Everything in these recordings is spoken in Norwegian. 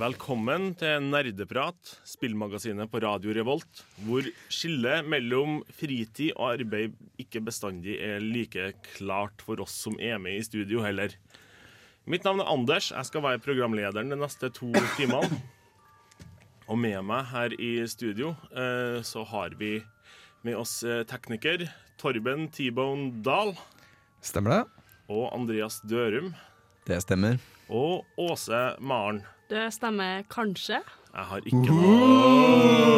Velkommen til Nerdeprat, spillmagasinet på Radio Revolt, hvor skillet mellom fritid og arbeid ikke bestandig er like klart for oss som er med i studio heller. Mitt navn er Anders. Jeg skal være programlederen de neste to timene. Og med meg her i studio eh, så har vi med oss eh, tekniker Torben T-Bone Dahl Stemmer det? og Andreas Dørum Det stemmer. og Åse Maren. Det stemmer kanskje. Jeg har ikke noe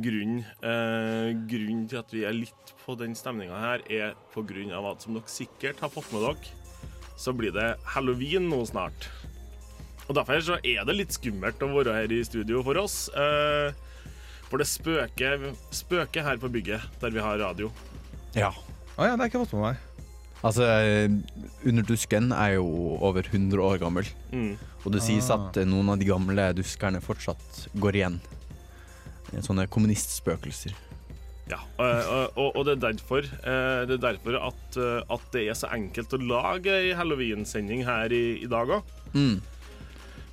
grunn, eh, grunn til at vi er litt på den stemninga her, er på grunn av at som dere sikkert har fått med dere, så blir det halloween nå snart. Og Derfor så er det litt skummelt å være her i studio for oss. Eh, for det spøker, spøker her på bygget der vi har radio. Ja. Å ja, det har ikke fått med meg. Altså, Under dusken er jo over 100 år gammel. Mm. Og det sies at eh, noen av de gamle duskerne fortsatt går igjen. Eh, Sånne kommunistspøkelser. Ja, og, og, og det er derfor, eh, det er derfor at, eh, at det er så enkelt å lage ei halloween-sending her i, i dag òg. Mm.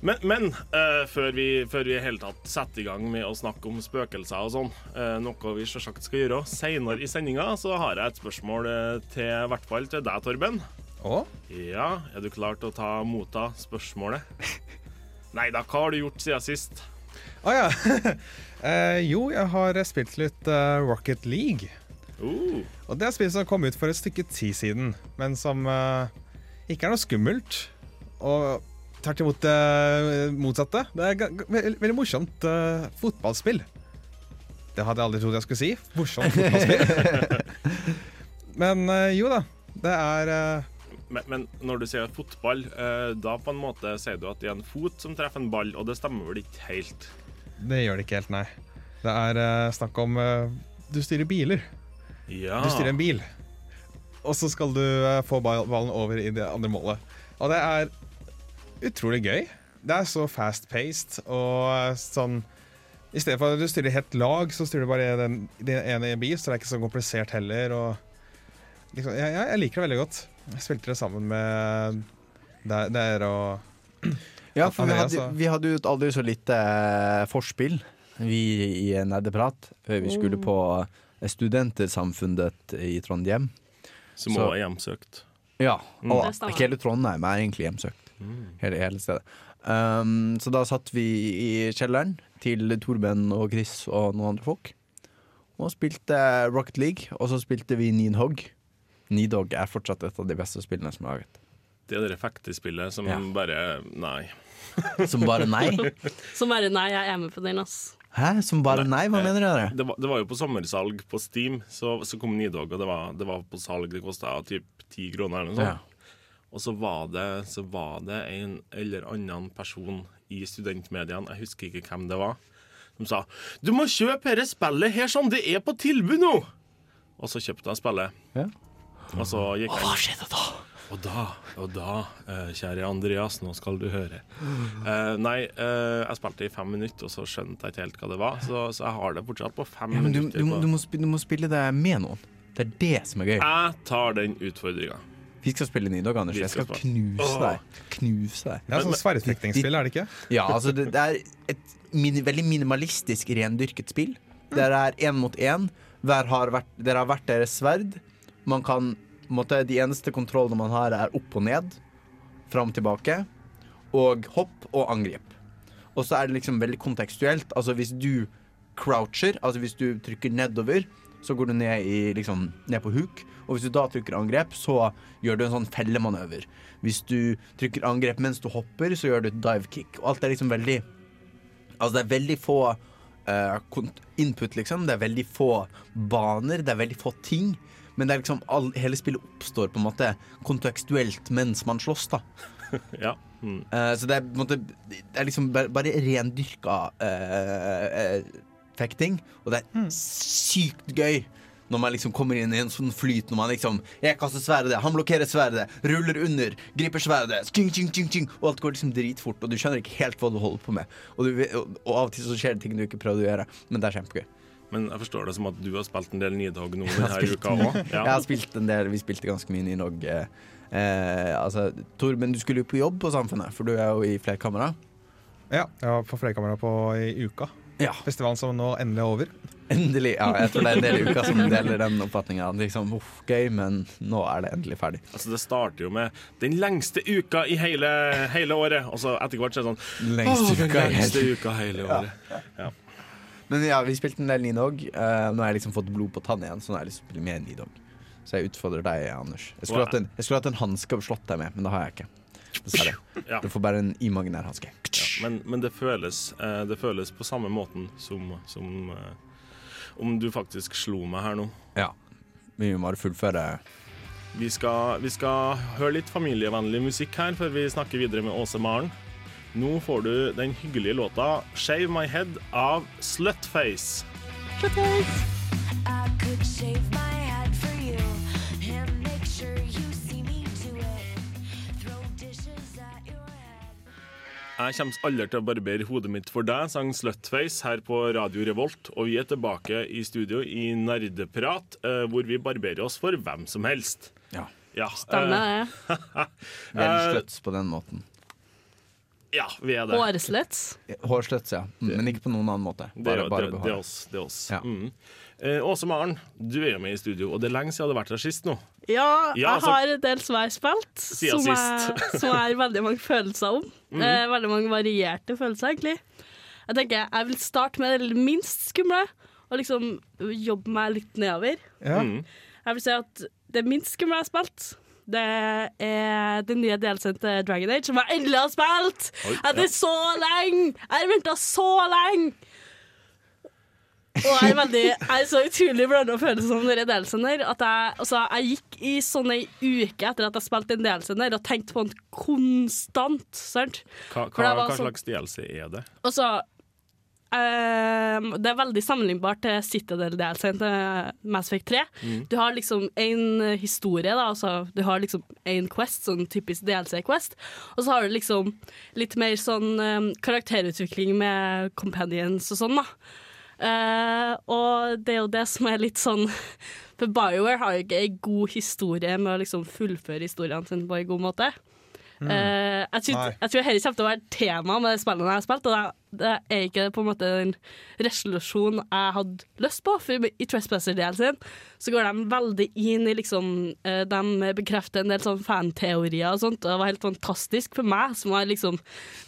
Men, men uh, før, vi, før vi i hele tatt setter i gang med å snakke om spøkelser og sånn, uh, noe vi selvsagt skal gjøre senere i sendinga, så har jeg et spørsmål eh, til, i hvert fall til deg, Torben. Å? Ja, er du klar til å ta motta spørsmålet? Nei da, hva har du gjort siden sist? Å ja. eh, jo, jeg har spilt litt uh, Rocket League. Uh, Og det er spill som kom ut for et stykke tid siden, men som uh, ikke er noe skummelt. Og tvert imot det motsatte. Det er veldig, veldig morsomt eh, fotballspill. Det hadde jeg aldri trodd jeg skulle si. Morsomt fotballspill. men jo da. Det er men, men når du sier fotball, eh, da på en måte sier du at det er en fot som treffer en ball, og det stemmer vel ikke helt? Det gjør det ikke helt, nei. Det er eh, snakk om eh, Du styrer biler. Ja. Du styrer en bil, og så skal du eh, få ballen over i det andre målet. Og det er utrolig gøy. Det er så fast-paced og sånn I stedet for at du styrer helt lag, så styrer du bare den, den ene i en bil, så det er ikke så komplisert heller. Og liksom, jeg, jeg liker det veldig godt. Jeg spilte det sammen med dere der og Ja, for vi hadde, vi hadde jo et aldri så lite eh, forspill, vi i Nerdeprat, før vi skulle på eh, Studentersamfunnet i Trondheim. Som òg er hjemsøkt. Ja, Mm. og Det ikke hele Trondheim er egentlig hjemsøkt. Hele, hele stedet. Um, så da satt vi i kjelleren til Torben og Chris og noen andre folk. Og spilte Rocket League, og så spilte vi Nidhogg. Nidhogg er fortsatt et av de beste spillene som er laget. Det er det fektespillet som Ja. bare Nei. Som bare nei? Som bare nei, jeg er med på den, ass. Hæ? Som bare nei? Hva mener dere? Det var, det var jo på sommersalg på Steam, så, så kom Nidog, og det var, det var på salg. Det kosta typ ti kroner eller noe sånt. Ja. Og så var, det, så var det en eller annen person i studentmediene, jeg husker ikke hvem det var, som sa 'Du må kjøpe dette spillet her sånn, det er på tilbud nå!' Og så kjøpte jeg spillet. Ja. Og så gikk jeg Hva skjedde da? Og da, og da, eh, kjære Andreas, nå skal du høre. Uh, nei, uh, jeg spilte i fem minutter, og så skjønte jeg ikke helt hva det var. Så, så jeg har det fortsatt på fem Ja, men du, minutter. du, du, må spille, du må spille det med noen. Det er det som er gøy. Jeg tar den utfordringa. Vi skal spille Nidhogg, Anders. Vi Jeg skal skal spille. knuse deg. Knuse deg. Det er sånn sverdfektingsspill, er det ikke? Ja, altså det, det er et min, veldig minimalistisk rendyrket spill. Der det er én mot én. Hver har vært, dere har hvert deres sverd. Man kan måtte, De eneste kontrollene man har, er opp og ned. Fram og tilbake. Og hopp og angrip. Og så er det liksom veldig kontekstuelt. Altså hvis du croucher, altså hvis du trykker nedover, så går du ned, i, liksom, ned på huk. Og hvis du da trykker angrep, så gjør du en sånn fellemanøver. Hvis du trykker angrep mens du hopper, så gjør du et dive kick. Og alt er liksom veldig Altså det er veldig få uh, input, liksom. Det er veldig få baner, det er veldig få ting. Men det er liksom all, hele spillet oppstår på en måte kontekstuelt mens man slåss, da. Ja. Mm. Uh, så det er, på en måte, det er liksom bare, bare rendyrka uh, fekting, og det er sykt gøy. Når man liksom kommer inn i en sånn flyt Når man liksom Jeg kaster sverdet, han blokkerer sverdet, ruller under, griper sverdet, sking, sking, sking, sking, og alt går liksom dritfort, og du skjønner ikke helt hva du holder på med. Og, du, og, og av og til så skjer det ting du ikke prøvde å gjøre, men det er kjempegøy. Men jeg forstår det som at du har spilt en del Nidhogg nå denne uka òg. Jeg har spilt en del, vi spilte ganske mye Nidhogg. Eh, eh, altså, Torben, du skulle jo på jobb på Samfunnet, for du er jo i flerkamera. Ja, jeg var på flerkamera på i uka. Ja. Festivalen som nå endelig er over. Endelig. Ja, jeg tror det er en del i uka som deler den oppfatninga. Liksom, uff, gøy, men nå er det endelig ferdig. Altså, det starter jo med 'den lengste uka i hele, hele året', og så etter hvert så er det sånn Lengste «Åh, den uka lengste uka hele året. Men ja, vi spilte en del Nidog. Uh, nå har jeg liksom fått blod på tann igjen, så nå har jeg lyst til å spille mer Nidog. Så jeg utfordrer deg, Anders. Jeg skulle Wow. hatt en, jeg skulle hatt en hanske og slått deg med, men det har jeg ikke. Dessverre. Ja. Du får bare en imaginær hanske. Ja, men, men det, føles, uh, det føles på samme måten som, som uh, om du faktisk slo meg her nå. Ja. Vi må bare fullføre. Vi skal, vi skal høre litt familievennlig musikk her før vi snakker videre med Åse Maren. Nå får du den hyggelige låta 'Shave My Head' av Slutface. I could shave my head for you and make sure you see me do it. Throw dishes at your head. Jeg kommer aldri til å barbere hodet mitt for deg, sang Slutface her på Radio Revolt. Og vi er tilbake i studio i Nerdeprat, eh, hvor vi barberer oss for hvem som helst. Ja. Ja, Stemmer eh, det. Veldig sluts på den måten. Ja vi er det. Hårslett. Hårsløts, ja. Mm, Men ikke på noen annen måte. Det, Bare, er- bare det, det er oss. Det er oss. Ja. Mm. Eh, Åse Maren, du er jo med i studio, og det er lenge siden du har vært her sist nå. Ja, Ja, altså- jeg har en del som jeg har spilt, som jeg, som jeg har veldig mange følelser om. Mm. eh, veldig mange varierte følelser, egentlig. Jeg tenker jeg vil starte med det minst skumle, og liksom jobbe meg litt nedover. Ja. Mm. Jeg vil si at det minst skumle jeg har spilt, det er den nye delscenen til Dragon Age, som jeg endelig har spilt! Etter ja. så lenge! Jeg har venta så lenge! Og jeg er, veldig, jeg er så utrolig blanda følelser om denne delsen her. At jeg, altså, jeg gikk i sånn ei uke etter at jeg spilte den delsen her, og tenkte på den konstant. Sant? Hva, hva, hva sånn- slags DLC er det? Og ehm, Det er veldig sammenlignbart til Citadel-delscenen til Mass Effect 3. Du har liksom en historie, da. Altså, du har liksom en quest, sånn typisk DLC-quest. Og så har du liksom litt mer sånn um, karakterutvikling med companions og sånn, da. Uh, og det er jo det som er litt sånn For BioWare har jo ikke ei god historie med å liksom fullføre historiene sine på en god måte. Eh, jeg, tror, jeg tror dette kommer til å være tema med spillene jeg har spilt, og det, det er ikke på en måte den resolusjonen jeg hadde lyst på. For i Trespasser-delen sin så går de veldig inn i liksom uh, De bekrefter en del sånn fanteorier og sånt, og det var helt fantastisk for meg, som har liksom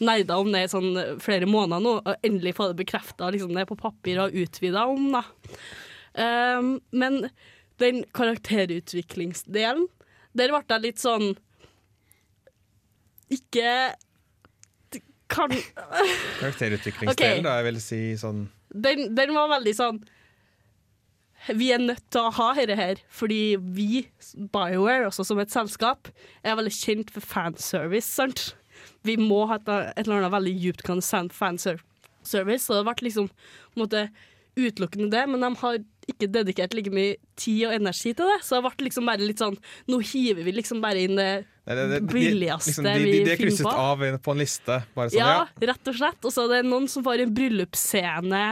nerda om det i sånn flere måneder nå, og endelig få det bekrefta liksom, det på papir og utvida om, da. Uh, men den karakterutviklingsdelen, der ble jeg litt sånn ikke kan Karakterutviklingsdelen, okay. da jeg vil si sånn den, den var veldig sånn Vi er nødt til å ha dette her, fordi vi, BioWare, også som et selskap, er veldig kjent for fanservice. sant? Vi må ha et, et eller annet veldig djupt Konsent fanservice, så det ble liksom på en måte utelukkende det, men de har ikke dedikert like mye tid og energi til det, så det ble liksom bare litt sånn Nå hiver vi liksom bare inn det Nei, det- det- billigste liksom, de, de, vi de er krysset på. av på en liste. Bare sånn, Ja, ja. rett og slett. Og så er det noen som får en bryllupsscene.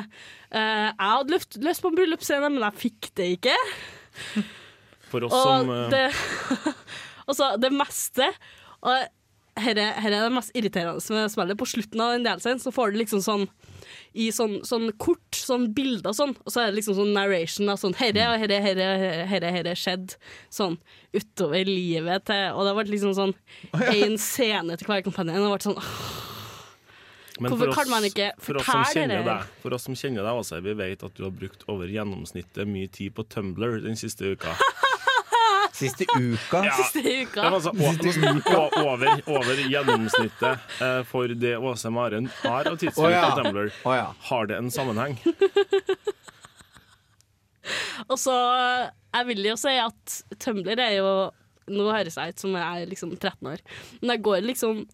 Uh, jeg hadde lyst på en bryllupsscene, men jeg fikk det ikke. For oss Og som uh... det, og så det meste Og her er, her er det mest irriterende med spillet. På slutten av den delen så får du liksom sånn i sånn, sånn kort, sånn bilder og sånn, og så er det liksom sånn narration av sånn herre og herre, herre, herre, herre skjedd sånn utover livet til Og det har vært liksom sånn én scene til hver kampanje. Og det har vært sånn Men Hvorfor for kan man ikke fortelle kjenner det? For oss som kjenner deg, Åse, vi vet at du har brukt over gjennomsnittet mye tid på Tumblr den siste uka. Siste uka Ja. siste uka. Ja, men altså, o- o- over, over gjennomsnittet eh, for det Åse Maren har av tidsbruk oh, ja. på Tumblr. Oh, ja. Har det en sammenheng? Og så Jeg vil jo si at Tumblr er jo Nå høres jeg ut som jeg er liksom 13 år, men jeg går liksom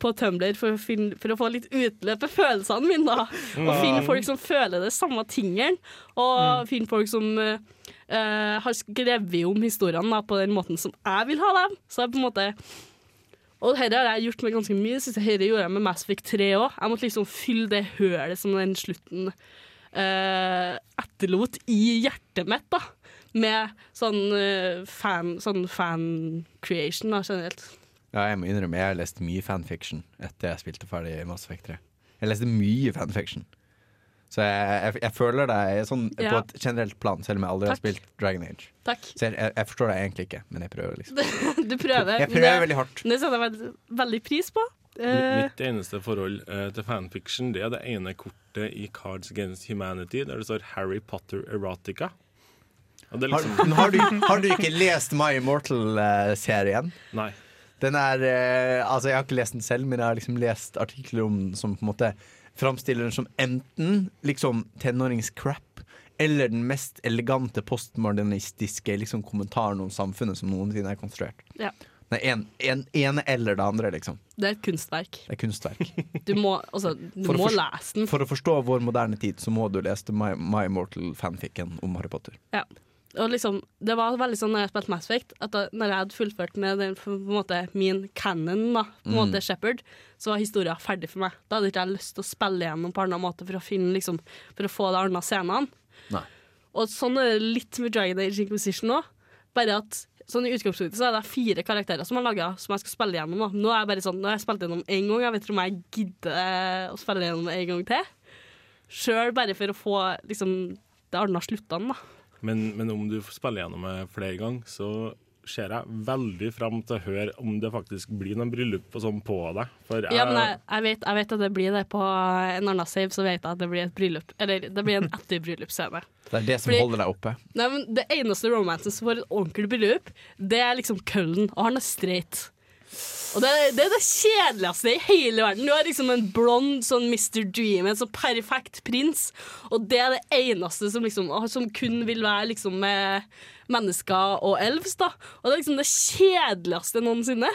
på Tumblr for å, finne, for å få litt utløp for følelsene mine. da Og finne folk som føler det samme tingen. Og finne folk som eh, eh, har skrevet om historiene på den måten som jeg vil ha dem. Så jeg på en måte Og dette har jeg gjort med ganske mye. Jeg Dette gjorde jeg med Mass Effect 3 òg. Jeg måtte liksom fylle det hølet som den slutten uh, etterlot i hjertet mitt, da. Med sånn uh, fan, sånn fan creation, da, generelt. Ja, jeg må innrømme, jeg har lest mye fanfiction etter jeg spilte ferdig Mass Effect 3. Jeg leste mye fanfiction. Så jeg, jeg, jeg føler deg sånn på et generelt plan, selv om jeg aldri har spilt Dragon Age. Takk. Så jeg, jeg, jeg forstår deg egentlig ikke, men jeg prøver liksom. Du prøver. Jeg men prøver det- veldig hardt. Det setter jeg veldig, pris på. Eh, Mitt eneste forhold uh, til fanfiction Det er det ene kortet i Cards Against Humanity der det står Harry Potter Erotica. Og det er Har, liksom men har, du, har du ikke lest My Immortal-serien? Nei. Den er uh, Altså, jeg har ikke lest den selv, men jeg har liksom lest artikler om den som på en måte framstiller den som enten liksom tenåringscrap eller den mest elegante postmodernistiske liksom, kommentaren om samfunnet som noensinne er konstruert. ja. Nei, en, en, ene eller det andre, liksom. Det er et kunstverk. Det er kunstverk. Du må, altså, du må forst- lese den. For å forstå vår moderne tid, så må du lese My, My Immortal-fanficken om Harry Potter. Ja. Og liksom, det var veldig sånn når jeg spilte Mass Effect, at da når jeg hadde fullført med den, på en måte, min canon, da, på en Mm. måte Shepherd, så var historien ferdig for meg. Da hadde ikke jeg lyst til å spille igjennom på annen måte for å, finne, liksom, for å få de andre scenene. Og sånn er det litt med Dragon Age Inquisition òg. Bare at sånn i utgangspunktet så er det fire karakterer som jeg laga som jeg skal spille gjennom. Da. Nå er jeg bare sånn, nå har jeg spilt gjennom én gang, jeg vet ikke om jeg gidder å spille gjennom en gang til. Sjøl bare for å få liksom, det andre sluttene, da. Men, men om du spiller gjennom det flere ganger, så ser jeg veldig fram til å høre om det faktisk blir noen bryllup og sånn på deg. For jeg, Ja, men jeg, jeg, vet, jeg vet at det blir det på en annen save, så vet jeg at det blir et bryllup. Eller det blir en etterbryllupsscene. Det er det som Fordi- holder deg oppe. Nei, men Det eneste romansen som får et ordentlig bryllup, det er liksom Cullen, og han er straight. Og det, det er det kjedeligste i hele verden. Du har liksom en blond sånn Mr. Dream, en sånn perfekt prins, og det er det eneste som liksom Som kun vil være liksom med mennesker og elves, da. Og det er liksom det kjedeligste noensinne.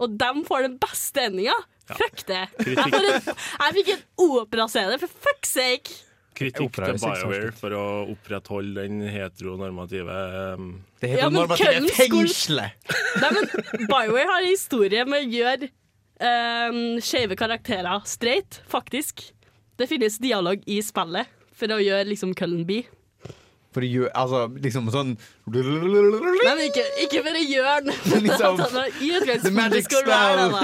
Og dem får den beste endinga. Fuck det. Jeg, en, jeg fikk en opera-CD, for fuck's sake. Kritikk til BioWare for å opprettholde den heteronormative um, Det Ja, heter men normative Køllen skulle- fengselet! Nei, men Bioware har en historie med å gjøre um, skeive karakterer straight, faktisk. Det finnes dialog i spillet for å gjøre liksom Cullen bi. For å gjøre Altså, liksom sånn Men ikke, ikke for å gjøre den. Liksom, the magic spell.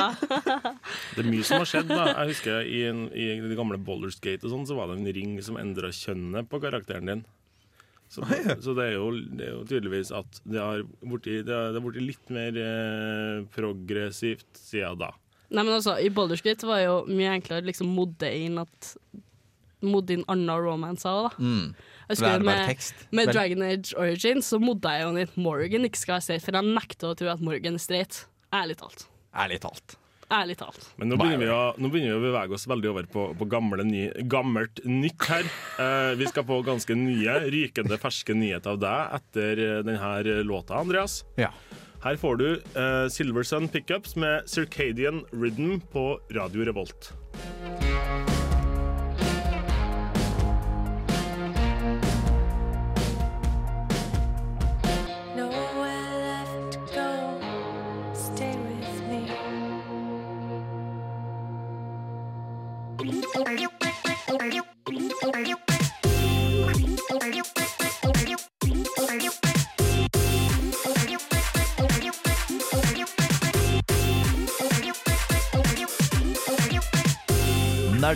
det, er mye som har skjedd. da Jeg husker I, en, i det gamle Boulderskate og sånn Så var det en ring som endra kjønnet på karakteren din. Så, så det, er jo, det er jo tydeligvis at det har blitt litt mer eh, progressivt siden da. Nei, men altså, I Boulderskate var det jo mye enklere å liksom modde inn at Modde inn andre romancer òg, da. mm. Jeg det er husker bare med, med Dragon Age Origins så modda jeg jo inn at Morgan ikke skal være straight, for jeg nekter å tro at Morgan er straight. Ærlig talt. Ærlig talt. Ærlig talt. Men nå begynner, vi å, nå begynner vi å bevege oss veldig over på, på gamle, ny, gammelt nytt her. Eh, vi skal få ganske nye, rykende ferske nyheter av deg etter eh, denne låta, Andreas. Ja. Her får du eh, Silver Sun Pickups med Circadian Rhythm på Radio Revolt.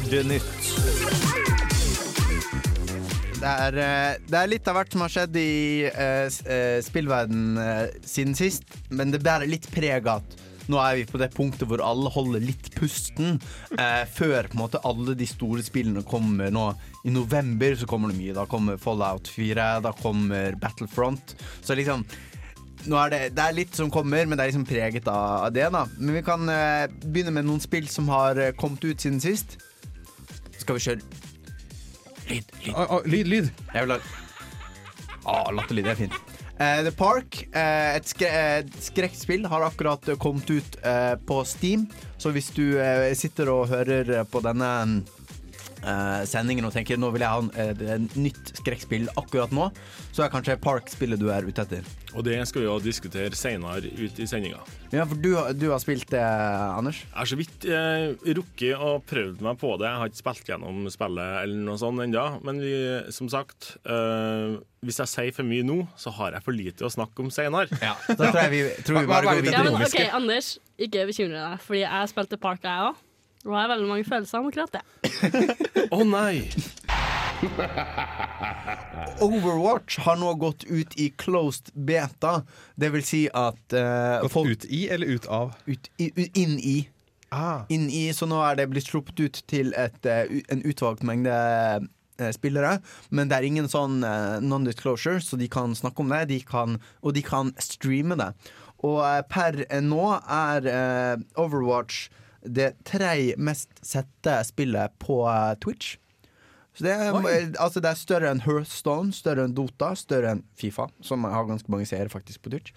Nerdenytt. Det er, eh, det er litt av hvert som har skjedd i uh, spillverden uh, siden sist, men det bærer litt preg at nå er vi på det punktet hvor alle holder litt pusten. eh, før på en måte alle de store spillene kommer nå. I november så kommer det mye. Da kommer Fallout 4, da kommer Battlefront. Så liksom er det, det er litt som kommer, men det er liksom preget av, det. da Men vi kan eh, begynne med noen spill som har kommet ut siden sist. Skal vi kjøre Lyd, lyd. Ah, ah, lyd, lyd. Jeg vil ha ah, latterlyd. Det er fint. Uh, The Park, uh, et, skre et skrekkspill, har akkurat kommet ut på Steam. Så hvis du sitter og hører på denne eh, sendingen og tenker nå vil jeg ha en, uh, nytt skrekkspill akkurat nå, så er kanskje Park spillet du er ute etter. Og det skal vi jo diskutere seinere ut i sendinga. Ja, for du, du har spilt det, Anders? Jeg har så vidt eh, rukket og prøvd meg på det. Jeg har ikke spilt gjennom spillet eller noe sånt ennå. Men vi, som sagt, eh, hvis jeg sier for mye nå, så har jeg for lite å snakke om seinere. Ja. Da tror jeg vi, tror vi bare går det Ja, men OK, Anders, ikke bekymre deg, fordi jeg spilte Park, jeg òg. Og jeg har veldig mange følelser om akkurat det. Å nei! Overwatch har nå gått ut i closed beta. Det vil si at eh, Gått folk ut i eller ut av? ut, i, u- inn i Ah. inn i, så nå er det blitt sluppet ut til et, eh, u- en utvalgt mengde eh, spillere. Men det er ingen sånn eh, non-disclosure, så de kan snakke om det, de kan, og de kan streame det. Og eh, per eh, nå er eh, Overwatch det tredje mest sette spillet på eh, Twitch. Så det er, eh, altså det er større enn Hearthstone, større enn Dota, større enn Fifa, som har ganske mange seere faktisk på Twitch.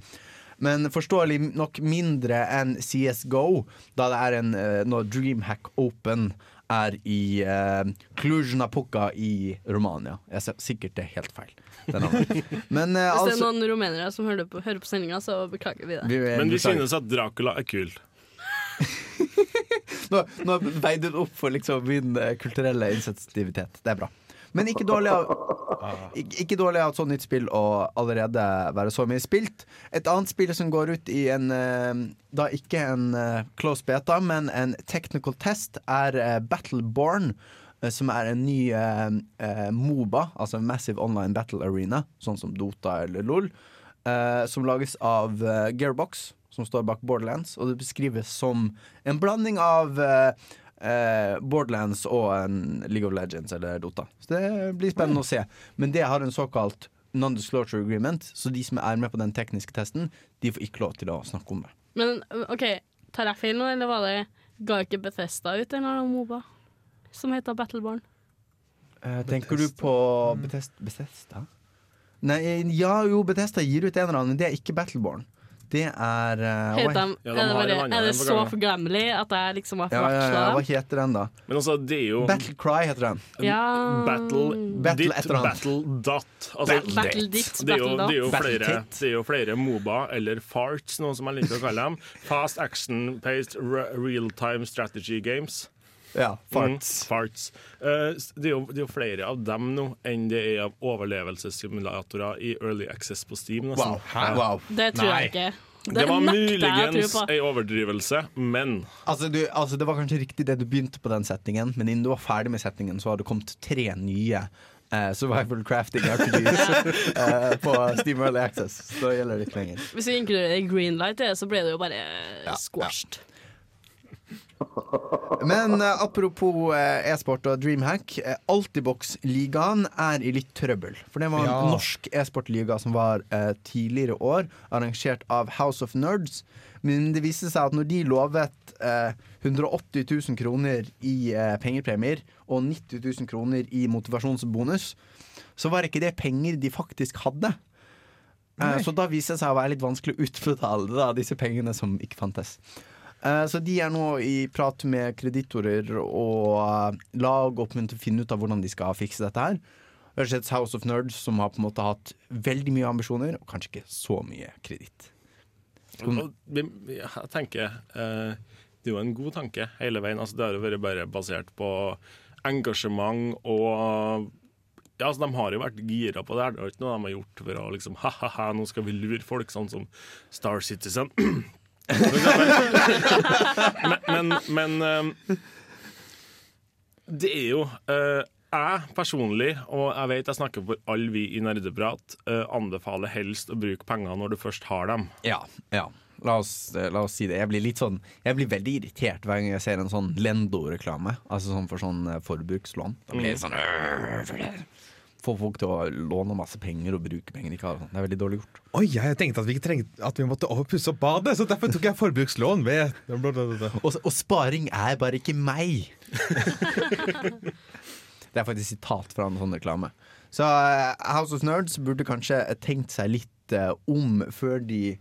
Men forståelig nok mindre enn CSGO, da det er en eh, når Dreamhack Open er i uh, Cluj-Napoca i Romania. Jeg ser sikkert det er helt feil. Men eh, Hvis det er altså noen rumenere som hører på, hører på sendinga, så beklager vi det. vi, Men vi synes at Dracula er kul. Nå, nå veide du opp for liksom min eh, kulturelle insensitivitet. Det er bra. Men ikke dårlig av ikke, dårlig av et sånt nytt spill å allerede være så mye spilt. Et annet spill som går ut i en eh, Da ikke en eh, close beta, men en technical test, er Battleborn. Som er en ny Moba, altså Massive Online Battle Arena, sånn som Dota eller LOL. eh, som lages av Gearbox, som står bak Borderlands. Og det beskrives som en blanding av eh, eh, Borderlands og en League of Legends eller Dota. Så det blir spennende å se. Men det har en såkalt non-disclosure agreement, så de som er med på den tekniske testen, de får ikke lov til å snakke om det. Men OK, tar jeg feil nå, eller var det Ga ikke Bethesda ut en eller annen Moba som heter Battleborn? Eh, tenker du på Bethesda? Bethesda? Nei, ja jo, Bethesda gir ut en eller annen, men det er ikke Battleborn. Det er uh, Heter hva- Ja, de er, det bare, er det så forglemmelig at jeg liksom har ja, ja, ja, forveksla hva heter den, da? Men altså, det er jo Battle Cry heter den. Ja. Battle, Battle ditt, battle dot. Altså, Battle ditt, det er jo, det er jo, flere, det er jo flere Moba, eller farts, noe som jeg liker å kalle dem. Fast action-paced real-time strategy games. Ja, Farts. Mm, farts. Uh, det, er jo, det er jo flere av dem nå enn det er av overlevelsessimulatorer i Early Access på Steam. Wow. wow. Det tror Nei. jeg ikke. Det var å tro muligens ei overdrivelse, men Altså, du, altså Det var kanskje riktig det du begynte på den settingen, men innen du var ferdig med settingen, så har det kommet tre nye Uh, survival crafting RPGs uh, på Steam Early Access. Så gjelder det ikke lenger. Hvis vi inkluderer Greenlight, det, så ble det jo bare squashed. Men eh, apropos eh, e-sport og Dreamhack. Eh, Altibox-ligaen er i litt trøbbel. For det var en Ja. norsk e-sportliga som var eh, tidligere år, arrangert av House of Nerds. Men det viste seg at når de lovet eh, 180 000 kroner i eh, pengepremier og 90 000 kroner i motivasjonsbonus, så var ikke det penger de faktisk hadde. Eh, så da viste det seg å være litt vanskelig å utbetale da, disse pengene som ikke fantes. Eh, Så de er nå i prat med kreditorer og eh, lag og til å finne ut av hvordan de skal fikse dette her. Vi House of Nerds, som har på en måte hatt veldig mye ambisjoner, og kanskje ikke så mye kreditt. Jeg tenker eh, Det er jo en god tanke hele veien. Altså, det har jo vært bare basert på engasjement og ja, altså, De har jo vært gira på det. her. Det er ikke noe de har gjort for å liksom ha-ha-ha, nå skal vi lure folk, sånn som Star Citizen. men men, men eh, det er jo eh, jeg personlig, og jeg vet jeg snakker for alle vi i Nerdeprat, eh, anbefaler helst å bruke penger når du først har dem. Ja, ja. La oss, la oss si det. Jeg blir sånn Jeg blir veldig irritert hver gang jeg ser en sånn Lendo-reklame. Altså sånn for sånn forbrukslån. Da blir jeg sånn Få folk til å låne masse penger og bruke penger de ikke har. Det er veldig dårlig gjort. Oi, jeg tenkte at vi, trengte, at vi måtte pusse opp badet, så derfor tok jeg forbrukslån ved Og, og sparing er bare ikke meg. det er faktisk sitat fra en sånn reklame. Så eh, House of Nerds burde kanskje tenkt seg litt visste om før de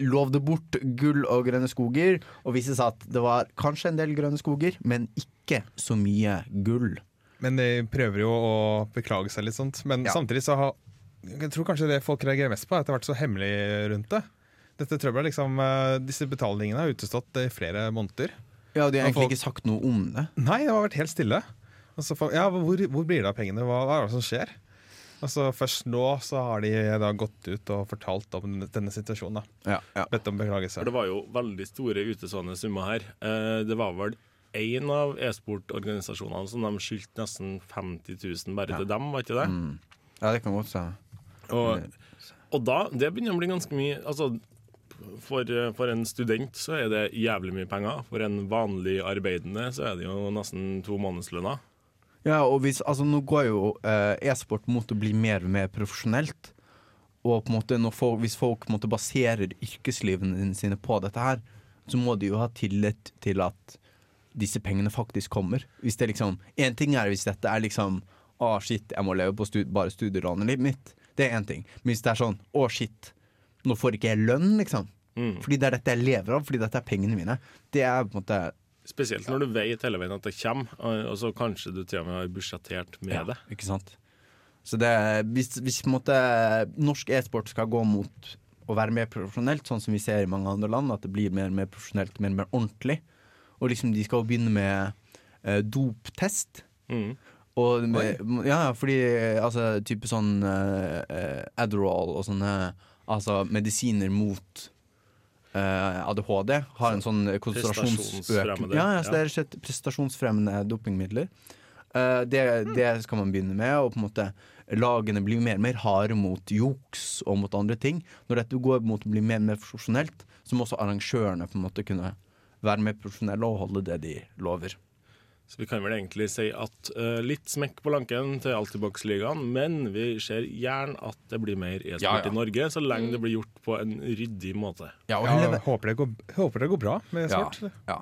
lovde bort gull og grønne skoger, og viste seg at det var kanskje en del grønne skoger, men ikke så mye gull. Men de prøver jo å beklage seg litt sånt. Men Ja. samtidig så har Jeg tror kanskje det folk reagerer mest på, er at det har vært så hemmelig rundt det. Dette trøbbelet, liksom, eh, Disse betalingene har utestått i flere måneder. Ja, og De har egentlig folk- ikke sagt noe om det. Nei, det har vært helt stille. Altså, folk, ja, hvor, hvor blir det av pengene? Hva, hva er det som skjer? Altså, først nå så har de da gått ut og fortalt om denne, denne situasjonen. da Ja, ja. Bedt om beklagelse. For det var jo veldig store utestående summer her. Eh, det var vel én av e-sportorganisasjonene som de skyldte nesten 50 000 bare til dem, var ikke det? Mm. ja, det kan godt være. Og, og da, det begynner å bli ganske mye Altså, for, for en student så er det jævlig mye penger. For en vanlig arbeidende så er det jo nesten to månedslønner. Ja, og hvis, altså, nå går jo eh, e-sport mot å bli mer og mer profesjonelt. Og på en måte folk, hvis folk en måte baserer yrkeslivene sine på dette her, så må de jo ha tillit til at disse pengene faktisk kommer. Hvis det liksom En ting er hvis dette er liksom Å, shit, jeg må leve på stud bare studielånet mitt. Det er én ting. Men hvis det er sånn Å, shit, nå får ikke jeg lønn, liksom. Mm. Fordi det er dette jeg lever av, fordi dette er pengene mine. Det er på en måte Spesielt når du vet hele veien at det kommer, og så kanskje du til og med har budsjettert med Ja, det. Ikke sant? Så det, hvis, hvis måte, norsk e-sport skal gå mot å være mer profesjonelt, sånn som vi ser i mange andre land, at det blir mer og mer profesjonelt, mer og mer ordentlig, og liksom de skal begynne med eh, doptest. Mm. Og med, ja, fordi eh, altså type sånn eh, eh, Adderall og sånne altså medisiner mot eh, ADHD har en sånn konsentrasjonsøkning. Ja, ja, så det er slett prestasjonsfremmende dopingmidler. Eh, det, det skal man begynne med, og på en måte lagene blir mer og mer harde mot juks og mot andre ting. Når dette går mot å bli mer og mer profesjonelt, så må også arrangørene på en måte kunne være mer profesjonelle og holde det de lover. Så vi kan vel egentlig si at uh, litt smekk på lanken til Altibox-ligaen, men vi ser gjerne at det blir mer e-sport Ja, ja. i Norge, så lenge det blir gjort på en ryddig måte. Ja, og Ja, heller- håper, det går, håper det går bra med Ja, sport. ja.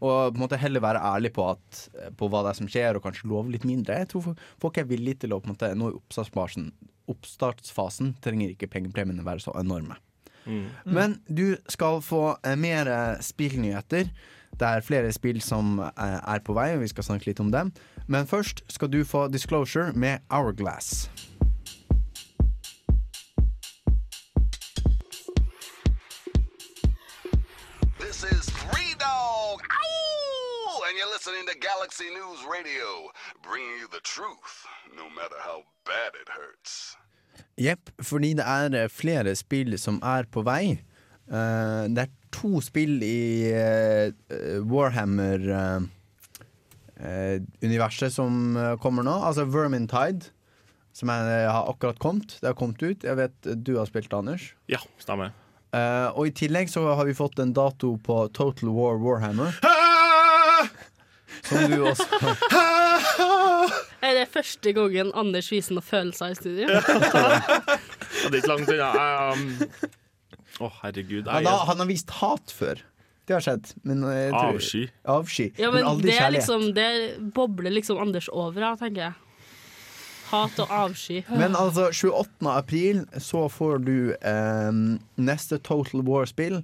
Og på en måte heller være ærlig på, at, på hva det er som skjer, og kanskje love litt mindre. Jeg tror folk- folk er villige til å på en måte nå i oppstartsfasen, oppstartsfasen trenger ikke pengepremiene være så enorme. Men du skal få eh, mer eh, spillnyheter. Det er flere spill som eh, er på vei, og vi skal snakke litt om dem. Men først skal du få Disclosure med Hourglass. This is Three Dog, Ow! and you're listening to Galaxy News Radio, bringing you the truth, no matter how bad it hurts. Jepp, fordi det er eh, flere spill som er på vei. Uh, det er to spill i uh, Warhammer-universet som eh, kommer nå. Altså Vermintide, som er, har akkurat kommet. Det har kommet ut. Jeg vet eh, du har spilt, Anders. Ja, stemmer. Eh, og i tillegg så har vi fått en dato på Total War Warhammer. Som du også Er det første gangen Anders viser noen følelser i studio? Ja, det er ikke langt unna. Jeg, um, Å, herregud. han, har, han har vist hat før. Det har skjedd. Men eh, jeg tror- Avsky. Avsky. Ja, men, men aldri det, er kjærlighet. liksom, det bobler liksom Anders over av, tenker jeg. Hat og avsky. Men altså, 28. april så får du eh, neste Total War-spill.